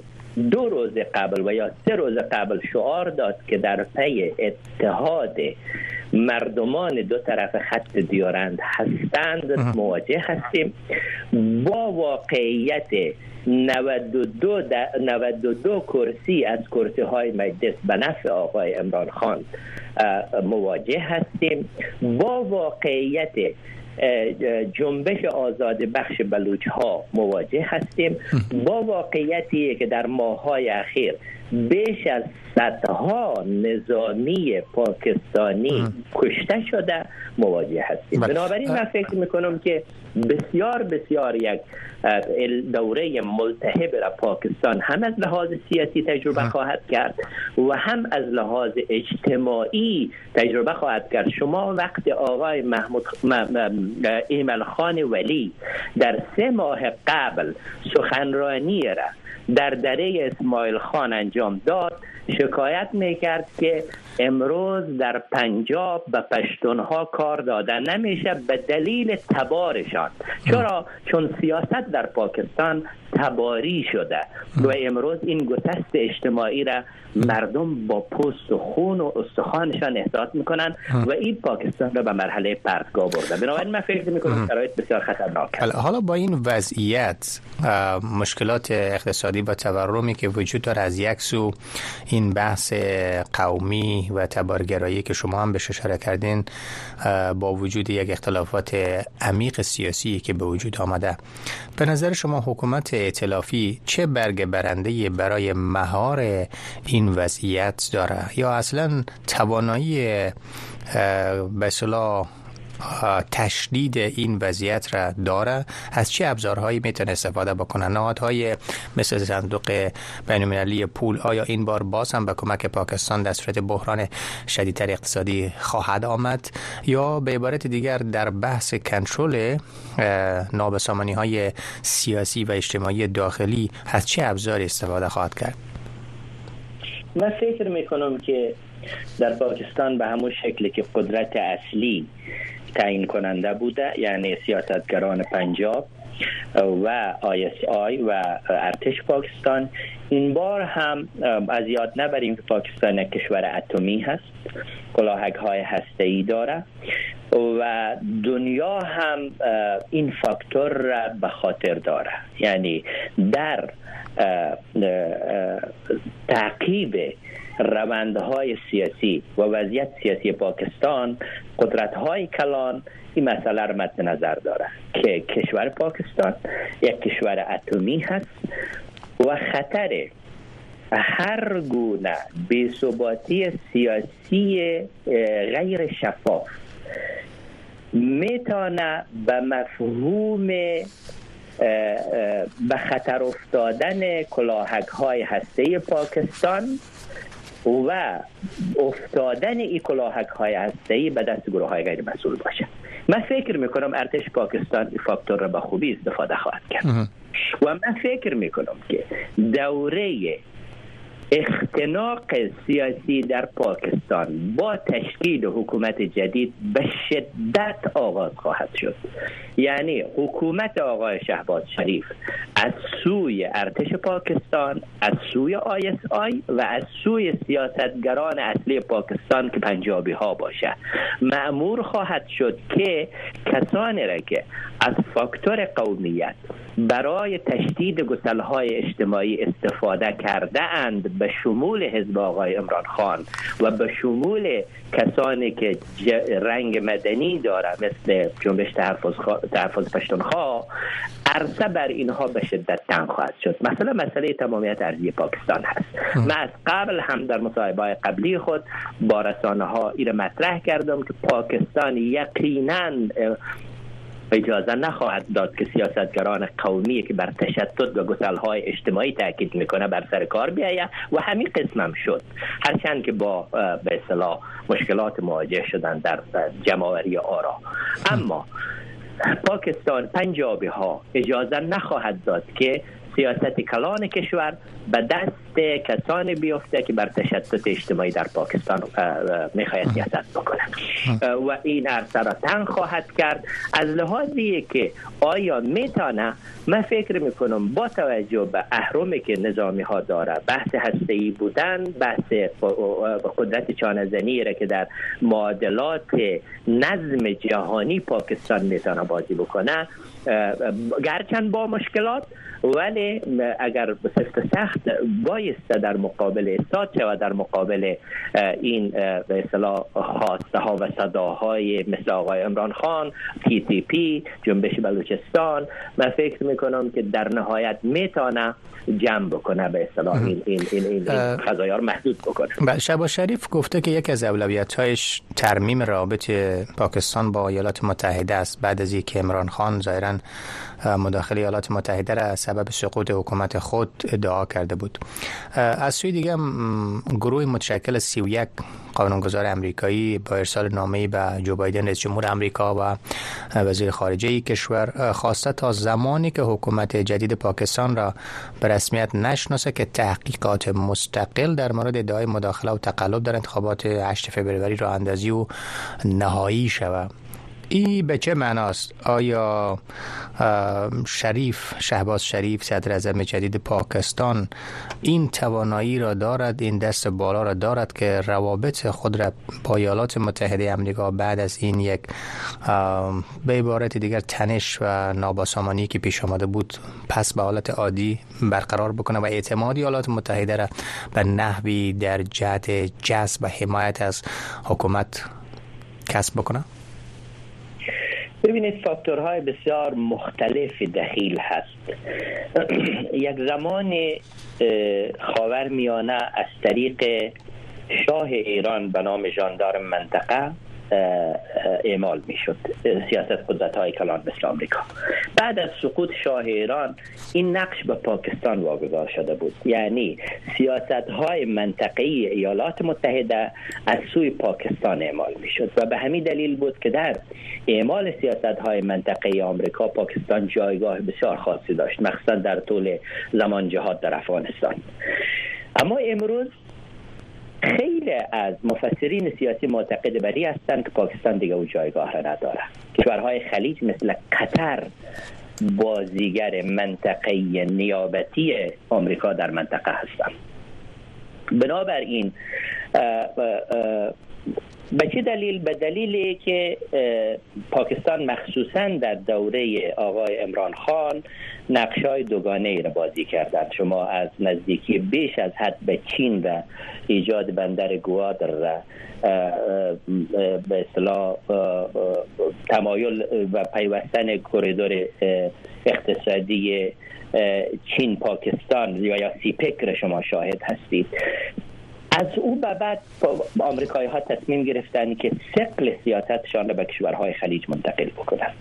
دو روز قبل و یا سه روز قبل شعار داد که در پی اتحاد مردمان دو طرف خط دیارند هستند مواجه هستیم. با واقعیت 92 92 کرسی از کرسی های مجلس به نفع آقای امران خان مواجه هستیم. با واقعیت جنبش آزاد بخش بلوچ ها مواجه هستیم. با واقعیتی که در ماهای اخیر بیش از صدها نظامی پاکستانی کشته شده مواجه هستیم. بله. بنابراین من فکر می‌کنم که بسیار بسیار یک دوره ملتهب را پاکستان هم از لحاظ سیاسی تجربه خواهد کرد و هم از لحاظ اجتماعی تجربه خواهد کرد. شما وقت آقای محمود ایمل خان ولی در سه ماه قبل سخنرانی را در دره اسماعیل خان انجام داد. شکایت می‌کرد که امروز در پنجاب به پشتونها کار داده. نمیشه به دلیل تبارشان. چرا؟ چون سیاست در پاکستان تباری شده و امروز این گسست اجتماعی را مردم با پوست و خون و استخوانشان احساس می‌کنن و این پاکستان را به مرحله پرتگاه برده. بنابراین من فکر می‌کنم شرایط بسیار خطرناک حالا با این وضعیت مشکلات اقتصادی و تورمی که وجود داره از یک سو این بحث قومی و تبارگرایی که شما هم بهش اشاره کردین با وجود یک اختلافات عمیق سیاسی که به وجود آمده. به نظر شما حکومت ائتلافی چه برگ برنده برای مهار این وضعیت داره؟ یا اصلا توانایی به تشدید این وضعیت را داره. از چه ابزارهایی می‌تونه استفاده بکنه؟ نهادهای مثل صندوق بینالمللی پول. آیا این بار باز هم به کمک پاکستان در صورت بحران شدیدتر اقتصادی خواهد آمد؟ یا به عبارت دیگر در بحث کنترل نابسامانی های سیاسی و اجتماعی داخلی از چه ابزاری استفاده خواهد کرد؟ من فکر می‌کنم که در پاکستان به همون شکلی که قدرت اصلی تعیین کننده بوده یعنی سیاستگران پنجاب و آی آی و ارتش پاکستان. این بار هم از یاد نبریم که پاکستان کشور اتمی هست کلاهک های هسته ای داره. و دنیا هم این فاکتور را به خاطر داره. یعنی در تعقیب روندهای سیاسی و وضعیت سیاسی پاکستان قدرت های کلان این مسئله را مد نظر داره که کشور پاکستان یک کشور اتمی هست و خطر هر گونه بی‌ثباتی سیاسی غیر شفاف می‌تونه به مفهوم به خطر افتادن کلاهک های هسته پاکستان و افتادن این کلاهک های هسته به دست گروه های غیر مسئول باشه. من فکر می‌کنم ارتش پاکستان این فاکتور را به خوبی استفاده خواهد کرد. و من فکر می‌کنم که دوره اختناق سیاسی در پاکستان با تشکیل حکومت جدید به شدت آغاز خواهد شد. یعنی حکومت آقای شهباز شریف از سوی ارتش پاکستان از سوی آی اس آی و از سوی سیاستگران اصلی پاکستان که پنجابی ها باشه. مأمور خواهد شد که کسانی را که از فاکتور قومیت برای تشدید گسلهای اجتماعی استفاده کرده اند به شمول حزب آقای امران خان و به شمول کسانی که رنگ مدنی داره مثل جنبش تحفظ, تحفظ پشتونخوا عرصه بر اینها به شدت تنگ خواهد شد. مثلا مسئله تمامیت ارضی پاکستان هست. من از قبل هم در مصاحبه قبلی خود با رسانه ها این مطرح کردم که پاکستان یقینا اجازه نخواهد داد که سیاستگران قومی که بر تشتت و های اجتماعی تاکید می‌کنه بر سر کار بیاید و همین قسم هم شد. هرچند که با به اصطلاح مشکلات مواجه شدن در جمعوری آرا. اما پاکستان پنجابی ها اجازه نخواهد داد که سیاست کلان کشور به دست کسانی بیفته که بر تشدد اجتماعی در پاکستان می‌خواهد سیاست بکنه و این عرصه را تنگ خواهد کرد. از لحاظی که آیا میتانه من فکر می‌کنم با توجه به اهرمی که نظامی ها داره بحث هسته بودن بحث قدرت چانزنی را که در معادلات نظم جهانی پاکستان می‌تونه بازی بکنه گرچند با مشکلات ولی اگر سفت سخت بایسته در مقابل استاد و در مقابل این به اصطلاح خواسته ها و صداهای مثل آقای امران خان تی تی پی جنبش بلوچستان من فکر می‌کنم که در نهایت می‌تونه جمع بکنه به اصطلاح این این این, این, این محدود بکنه. بله شبا شریف گفته که یک از اولویت‌هایش ترمیم رابط پاکستان با ایالات متحده است. بعد از اینکه عمران خان ظاهرا مداخله ایالات متحده را سبب سقوط حکومت خود ادعا کرده بود. از سوی دیگه گروه متشکل 31 قانونگذار امریکایی با ارسال نامه به جو بایدن رئیس جمهور امریکا و وزیر خارجه کشور خواسته تا زمانی که حکومت جدید پاکستان را به رسمیت نشناسه که تحقیقات مستقل در مورد ادعای مداخله و تقلب در انتخابات 8 فوریه را اندازی و نهایی شود. ای به چه معناست؟ آیا شریف شهباز شریف صدر اعظم جدید پاکستان این توانایی را دارد این دست بالا را دارد که روابط خود را با ایالات متحده امریکا بعد از این یک به عبارت دیگر تنش و نابسامانی که پیش آمده بود پس به حالت عادی برقرار بکنه و اعتماد ایالات متحده را به نحوی در جهت جذب و حمایت از حکومت کسب بکنه؟ ببینید فاکتورهای بسیار مختلف دخیل هست. یک زمان خاور میانه از طریق شاه ایران به نام جاندار منطقه اعمال می‌شد سیاست قدرت های کلان مثل آمریکا. بعد از سقوط شاه ایران این نقش به پاکستان واگذار شده بود. یعنی سیاست های منطقی ایالات متحده از سوی پاکستان اعمال می‌شد. و به همین دلیل بود که در اعمال سیاست های منطقه آمریکا پاکستان جایگاه بسیار خاصی داشت مخصوصا در طول زمان جهاد در افغانستان. اما امروز خیلی از مفسرین سیاسی معتقد بری هستند که پاکستان دیگه او جایگاه را نداره. کشورهای خلیج مثل قطر بازیگر منطقه نیابتی آمریکا در منطقه هستند بنابراین به چه دلیل؟ به دلیلی که پاکستان مخصوصا در دوره آقای امران خان نقش های دوگانه ای را بازی کردند. شما از نزدیکی بیش از حد به چین و ایجاد بندر گوادر را به اصطلاح تمایل و پیوستن کریدور اقتصادی چین پاکستان یا سیپک را شما شاهد هستید. از او به بعد آمریکایی ها تصمیم گرفتن که سقل سیاستشان را به کشورهای خلیج منتقل بکنند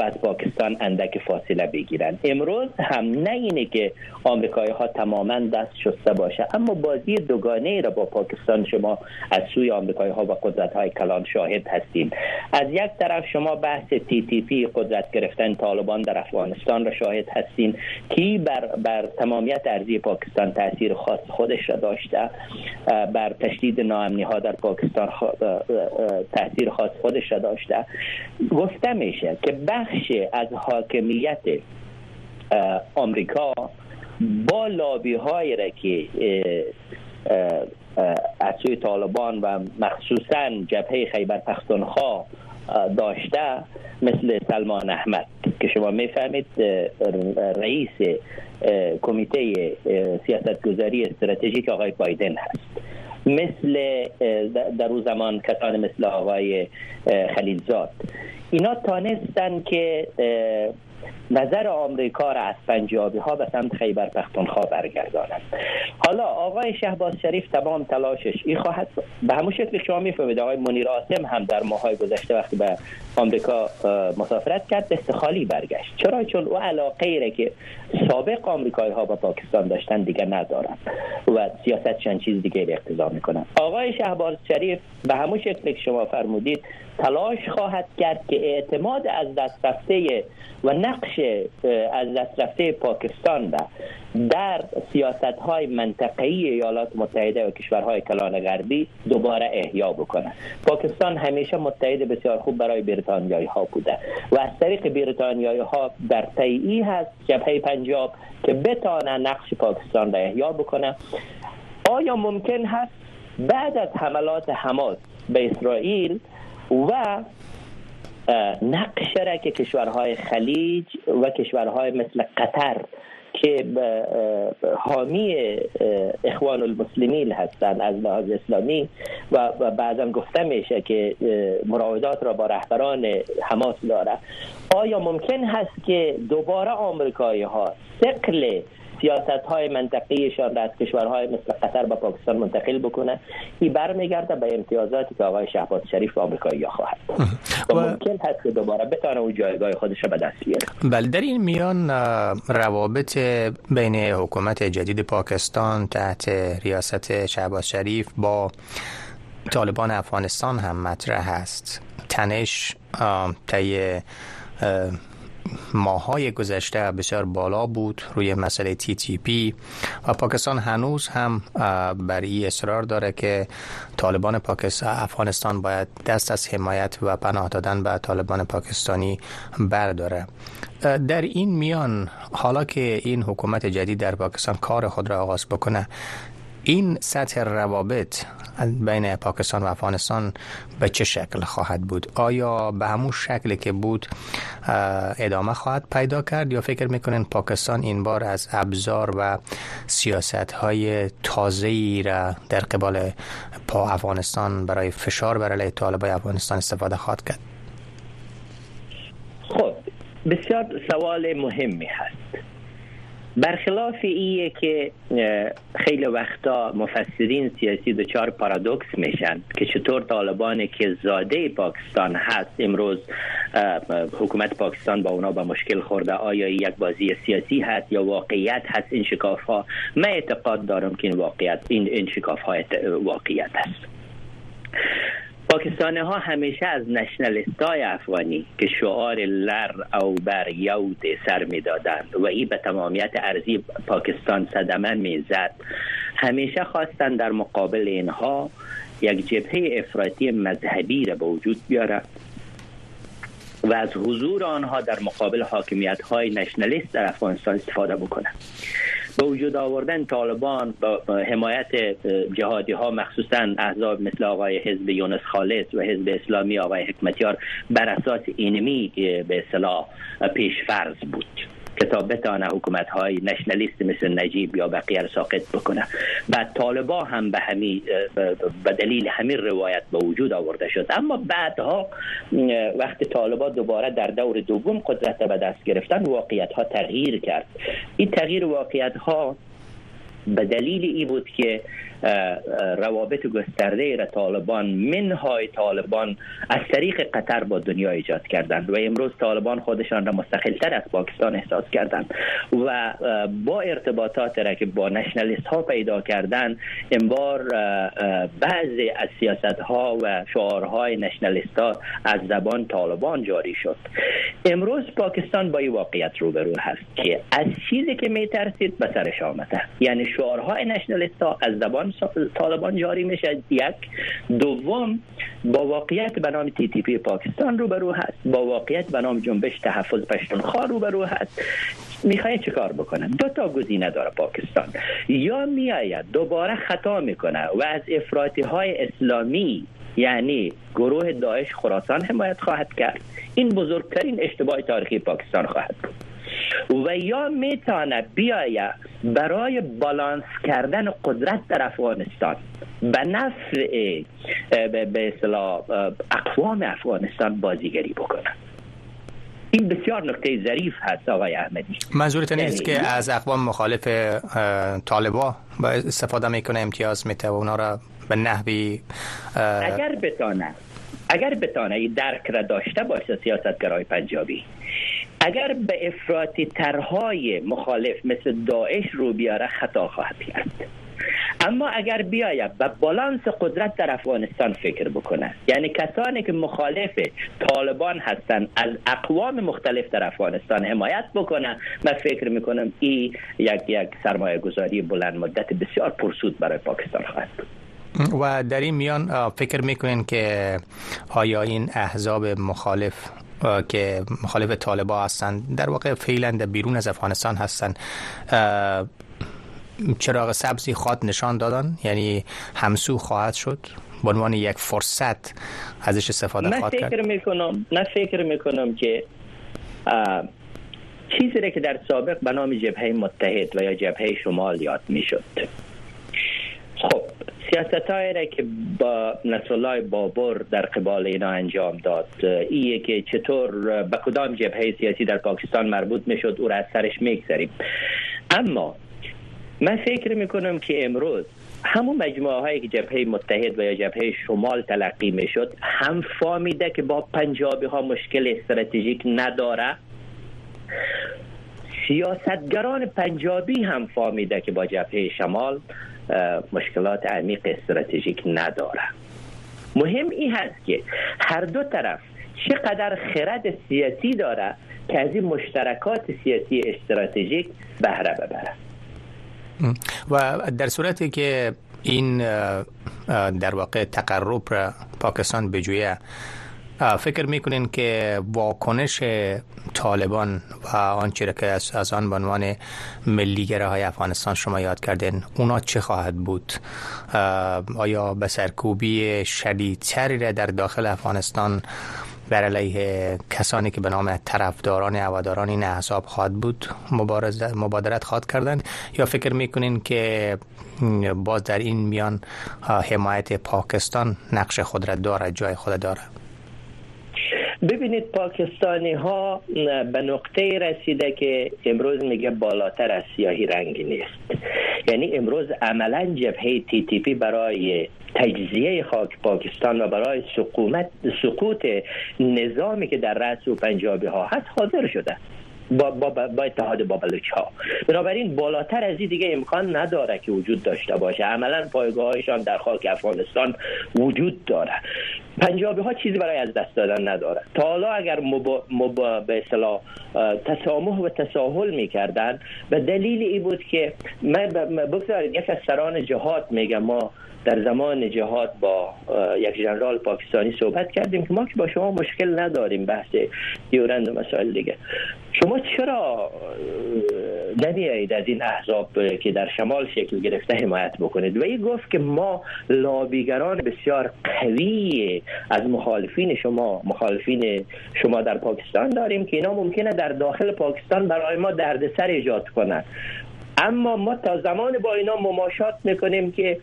و از پاکستان اندک فاصله بگیرند. امروز هم نه اینه که آمریکایی ها تماما دست شسته باشه اما بازی دوگانه را با پاکستان شما از سوی آمریکایی ها و قدرت های کلان شاهد هستیم. از یک طرف شما بحث تی تی پی قدرت گرفتن طالبان در افغانستان را شاهد هستیم که بر, بر تمامیت ارضی پاکستان تاثیر خاص خودش را داشته. بر تشدید ناامنی ها در پاکستان تاثیر خاص خودش را داشته. گفته میشه که بخش از حاکمیت آمریکا با لابی های را که از سوی طالبان و مخصوصا جبهه خیبر پختونخوا داشته مثل سلمان احمد که شما می‌فهمید رئیس کمیته سیاستگذاری استراتژیک آقای بایدن هست. مثل در او زمان کسان مثل آقای خلیلزاد. اینا تانستن که نظر آمریکا را از پنجابی ها به سمت خیبر پختونخوا برگردانند. حالا آقای شهباز شریف تمام تلاشش این خواهد به همون شکل شما می‌فهمید آقای منیر آسم هم در ماهای گذشته وقتی به آمریکا مسافرت کرد دست خالی برگشت. چرا؟ چون او علاقه ای که سابق آمریکایی ها با پاکستان داشتن دیگه ندارن و سیاستشان چیز دیگه اقتضا می‌کنن. آقای شهباز شریف به همون شکل که شما فرمودید تلاش خواهد کرد که اعتماد از دست رفته و نقش از دست رفته پاکستان را در سیاست های منطقه‌ای ایالات متحده و کشورهای کلان غربی دوباره احیا بکنه پاکستان همیشه متحد بسیار خوب برای بریتانیایی ها بوده و از طریق بریتانیایی ها در تیعی هست جبهه پنجاب که بتانه نقش پاکستان را احیا بکنه. آیا ممکن هست بعد از حملات حماس به اسرائیل و نقش را که کشورهای خلیج و کشورهای مثل قطر که حامی اخوان المسلمین هستند از لحاظ اسلامی و بعضا گفته میشه که مراودات را با رهبران حماس داره آیا ممکن هست که دوباره آمریکایی ها سقل سیاست های منطقیشان را از کشورهای مثل قطر به پاکستان منتقل بکنه این برمیگرده به امتیازاتی که آقای شهباز شریف به آمریکایی خواهد و ممکن هست که دوباره بتانه اون جایگاه خودش را به دست بیاره. بله در این میان روابط بین حکومت جدید پاکستان تحت ریاست شهباز شریف با طالبان افغانستان هم مطرح است. تنش طی ماهای گذشته بسیار بالا بود روی مسئله تی تی پی و پاکستان هنوز هم بر این اصرار داره که طالبان پاکستان افغانستان باید دست از حمایت و پناه دادن به طالبان پاکستانی برداره. در این میان حالا که این حکومت جدید در پاکستان کار خود را آغاز بکنه این سطح روابط بین پاکستان و افغانستان به چه شکل خواهد بود؟ آیا به همون شکلی که بود ادامه خواهد پیدا کرد؟ یا فکر می‌کنین پاکستان این بار از ابزار و سیاست های تازه ای را در قبال پا افغانستان برای فشار بر علیه طالبای افغانستان استفاده خواهد کرد؟ خب بسیار سوال مهمی هست. برخلاف ایه که خیلی وقتا مفسرین سیاسی دچار پارادوکس میشن که چطور طالبان که زاده پاکستان هست امروز حکومت پاکستان با اونا به مشکل خورده آیا یک بازی سیاسی هست یا واقعیت هست؟ این شکاف ها من اعتقاد دارم که این واقعیت این, این شکاف ها واقعیت هست. پاکستانی ها همیشه از نشنلیست های افغانی که شعار لر او بر یود سر می دادند و ای به تمامیت ارزی پاکستان صدمه می زد همیشه خواستند در مقابل اینها یک جبهه افراطی مذهبی را به وجود بیاره و از حضور آنها در مقابل حاکمیت های نشنلیست در افغانستان استفاده بکنند. به وجود آوردن طالبان با حمایت جهادی ها مخصوصا احزاب مثل آقای حزب یونس خالص و حزب اسلامی آقای حکمتیار بر اساس اینمی به اصلاح فرض بود. کتاب بتانه حکومت های نشنلیست مثل نجیب یا بقیه را ساقط بکنه. بعد طالبا هم به همی به دلیل همین روایت به وجود آورده شد. اما بعدها وقتی طالبا دوباره در دور دوم قدرت به دست گرفتن واقعیت ها تغییر کرد. این تغییر واقعیت ها به دلیل ای بود که روابط گسترده را طالبان منهای طالبان از طریق قطر با دنیا ایجاد کردند و امروز طالبان خودشان را مستقلتر از پاکستان احساس کردند و با ارتباطات را که با نشنالیست ها پیدا کردند امبار بعضی از سیاست ها و شعارهای نشنالیست ها از زبان طالبان جاری شد. امروز پاکستان با این واقعیت روبرو هست که از چیزی که می ترسید به سرش آمده. یعنی شعارهای ها از زبان طالبان جاری میشه یک. دوم با واقعیت به نام تی تی پی پاکستان روبرو هست. با واقعیت به نام جنبش تحفظ پشتونخوا روبرو هست. می‌خواد چیکار بکنه دو تا گزینه داره پاکستان. یا میآید دوباره خطا می‌کنه و از افراطی های اسلامی یعنی گروه داعش خراسان حمایت خواهد کرد. این بزرگترین اشتباه تاریخی پاکستان خواهد بود. و یا می‌تونه بیاید برای بالانس کردن قدرت در افغانستان. به نفع به اصطلاح اقوام افغانستان بازیگری بکنه. این بسیار نکته ظریف هست آقای احمدی. منظورتون نیست یعنی که از اقوام مخالف طالبا با استفاده می‌کنه امتیاز میته و اونا را به نحوی اگر بتانه اگر بتانه درک را داشته باشه سیاستگرای پنجابی اگر به افراطی ترهای مخالف مثل داعش رو بیاره خطا خواهد کرد. اما اگر بیاید به بالانس قدرت در افغانستان فکر بکنه یعنی کسانی که مخالف طالبان هستند از اقوام مختلف در افغانستان حمایت بکنه من فکر می‌کنم این یک یک سرمایه گذاری بلند مدت بسیار پرسود برای پاکستان خواهد بود. و در این میان فکر می‌کنین که آیا این احزاب مخالف که مخالف طالبا هستند در واقع فعلا بیرون از افغانستان هستند چراغ سبزی خواد نشان دادن. یعنی همسو خواهد شد. به عنوان یک فرصت ازش استفاده خواهد کرد. فکر می‌کنم نه فکر می‌کنم که چیزی که در سابق به نام جبهه متحد و یا جبهه شمال یاد می‌شد. خب سیاست را که با نصرالله بابر در قبال اینا انجام داد ایه که چطور به کدام جبهه سیاسی در پاکستان مربوط می‌شد او را از سرش می‌گذاریم اما من فکر می‌کنم که امروز همون مجموعه هایی که جبهه متحد و یا جبهه شمال تلقی می‌شد هم فامیده که با پنجابی ها مشکل استراتژیک نداره سیاستگران پنجابی هم فامیده که با جبهه شمال مشکلات عمیق استراتژیک نداره مهم این هست که هر دو طرف چقدر خرد سیاسی داره که از این مشترکات سیاسی استراتژیک بهره ببره. و در صورتی که این در واقع تقرب را پاکستان بجویه فکر می‌کنین که واکنش طالبان و آنچه که از آن به عنوان ملیگره های افغانستان شما یاد کردین اونا چه خواهد بود؟ آیا به سرکوبی شدیدتری را در داخل افغانستان بر علیه کسانی که به نام طرفداران هواداران این احزاب خواهد بود مبادرت خواهد کردن یا فکر می‌کنین که باز در این میان حمایت پاکستان نقش خود را داره جای خود داره ببینید پاکستانی ها به نقطه رسیده که امروز میگه بالاتر از سیاهی رنگی نیست. یعنی امروز عملا جبهه تی تی پی برای تجزیه خاک پاکستان و برای سقوط نظامی که در رأس و پنجابی ها هست حاضر شده. با, با, با اتحاد با ها. بنابراین بالاتر از این دیگه امکان نداره که وجود داشته باشه. عملا پایگاهشان در خاک افغانستان وجود داره. پنجابی ها چیزی برای از دست دادن نداره. تا حالا اگر مبا, مبا به اصطلاح تسامح و تساهل می‌کردن به دلیل ای بود که من بگذارید یک از سران جهاد میگم. ما در زمان جهاد با یک جنرال پاکستانی صحبت کردیم که ما که با شما مشکل نداریم بحث دیورند و مسائل دیگه. شما چرا نمیایید از این احزاب که در شمال شکل گرفته حمایت بکنید؟ و ای گفت که ما لابیگران بسیار قوی از مخالفین شما مخالفین شما در پاکستان داریم که اینا ممکنه در داخل پاکستان برای ما دردسر ایجاد کنند اما ما تا زمان با اینا مماشات می‌کنیم که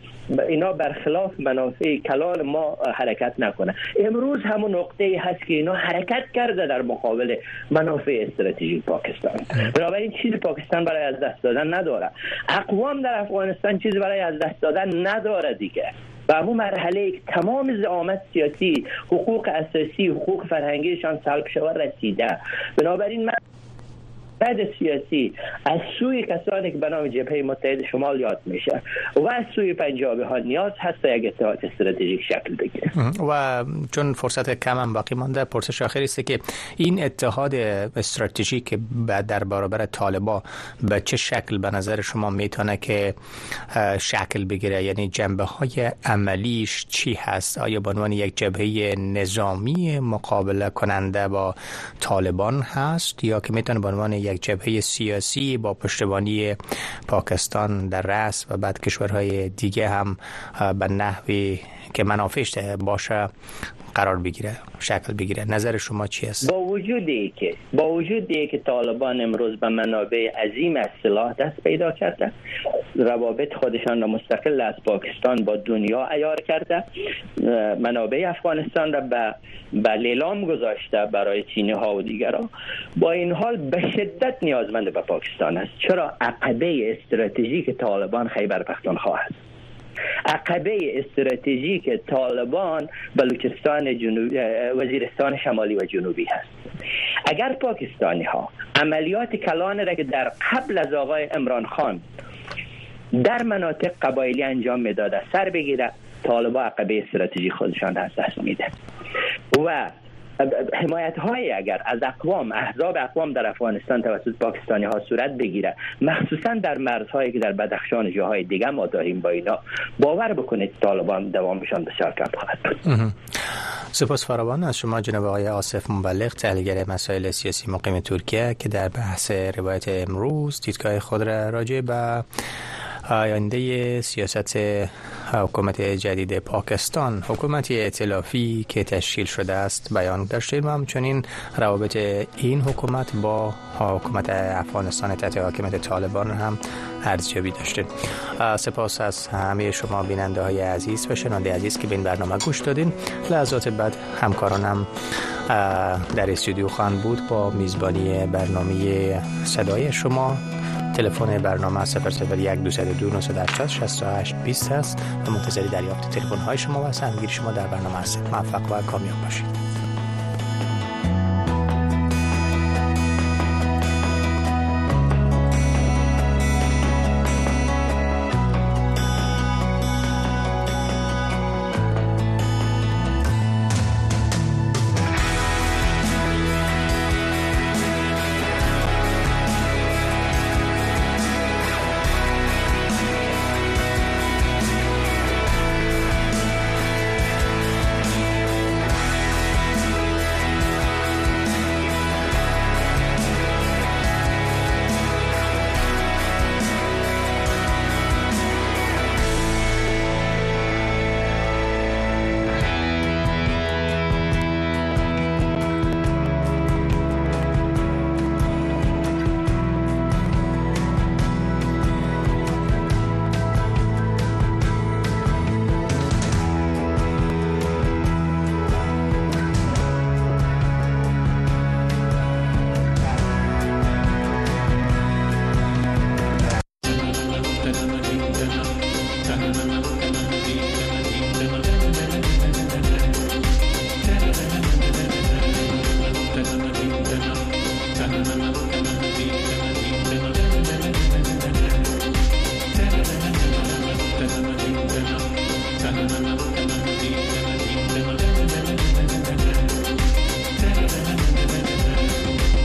اینا برخلاف منافع کلان ما حرکت نکنه امروز همون نقطه هست که اینا حرکت کرده در مقابل منافع استراتژیک پاکستان. بنابراین چیزی پاکستان برای از دست دادن نداره. اقوام در افغانستان چیزی برای از دست دادن نداره دیگه. و همون مرحله تمام زعامت سیاسی حقوق اساسی حقوق فرهنگیشان سلب شوه رسیده. بنابراین من بعد سیاسی از سوی کسانی که به نام جبهه متحد شمال یاد میشه و از سوی پنجابی ها نیاز هست یک اتحاد استراتژیک شکل بگیره. و چون فرصت کم هم باقی مانده پرسش آخری است که این اتحاد استراتژیک در برابر طالبا به چه شکل به نظر شما می‌تونه که شکل بگیره؟ یعنی جنبه های عملیش چی هست؟ آیا به عنوان یک جبهه نظامی مقابله کننده با طالبان هست یا که می‌تونه به عنوان یک یک جبهه سیاسی با پشتیبانی پاکستان در رأس و بعد کشورهای دیگه هم به نحوی که منافعش باشه. قرار بگیره شکل بگیره. نظر شما چی است؟ با وجودی که با وجودی که طالبان امروز به منابع عظیم از سلاح دست پیدا کرده روابط خودشان را مستقل از پاکستان با دنیا ایار کرده منابع افغانستان را به به لیلام گذاشته برای چینی ها و دیگران با این حال به شدت نیازمند به پاکستان است. چرا؟ عقبه استراتژیک طالبان خیبر پختونخوا است. عقبه استراتژیک طالبان بلوچستان جنوبی وزیرستان شمالی و جنوبی هست. اگر پاکستانی ها عملیات کلان را که در قبل از آقای امران خان در مناطق قبایلی انجام می‌داده سر بگیره طالبا عقبه استراتژی خودشان از دست میده. و حمایت های اگر از اقوام احزاب اقوام در افغانستان توسط پاکستانی ها صورت بگیره مخصوصا در مرزهایی که در بدخشان جاهای دیگه ما داریم با اینا باور بکنید طالبان دوامشان بسیار کم خواهد بود. سپاس فراوان. از شما جناب آقای آصف مبلغ تحلیلگر مسائل سیاسی مقیم ترکیه که در بحث روایت امروز دیدگاه خود را راجع به آینده سیاست حکومت جدید پاکستان. حکومتی ائتلافی که تشکیل شده است بیان داشتیم همچنین روابط این حکومت با حکومت افغانستان تحت حاکمیت طالبان هم ارزیابی داشتیم سپاس از همه شما بیننده های عزیز و شنونده عزیز که به این برنامه گوش دادین. لحظات بعد همکارانم در استودیو خان بود با میزبانی برنامه صدای شما. تلفن برنامه 001 202 980 20 است و منتظر دریافت تلفن های شما و همگیری شما در برنامه هستیم موفق و کامیاب باشید.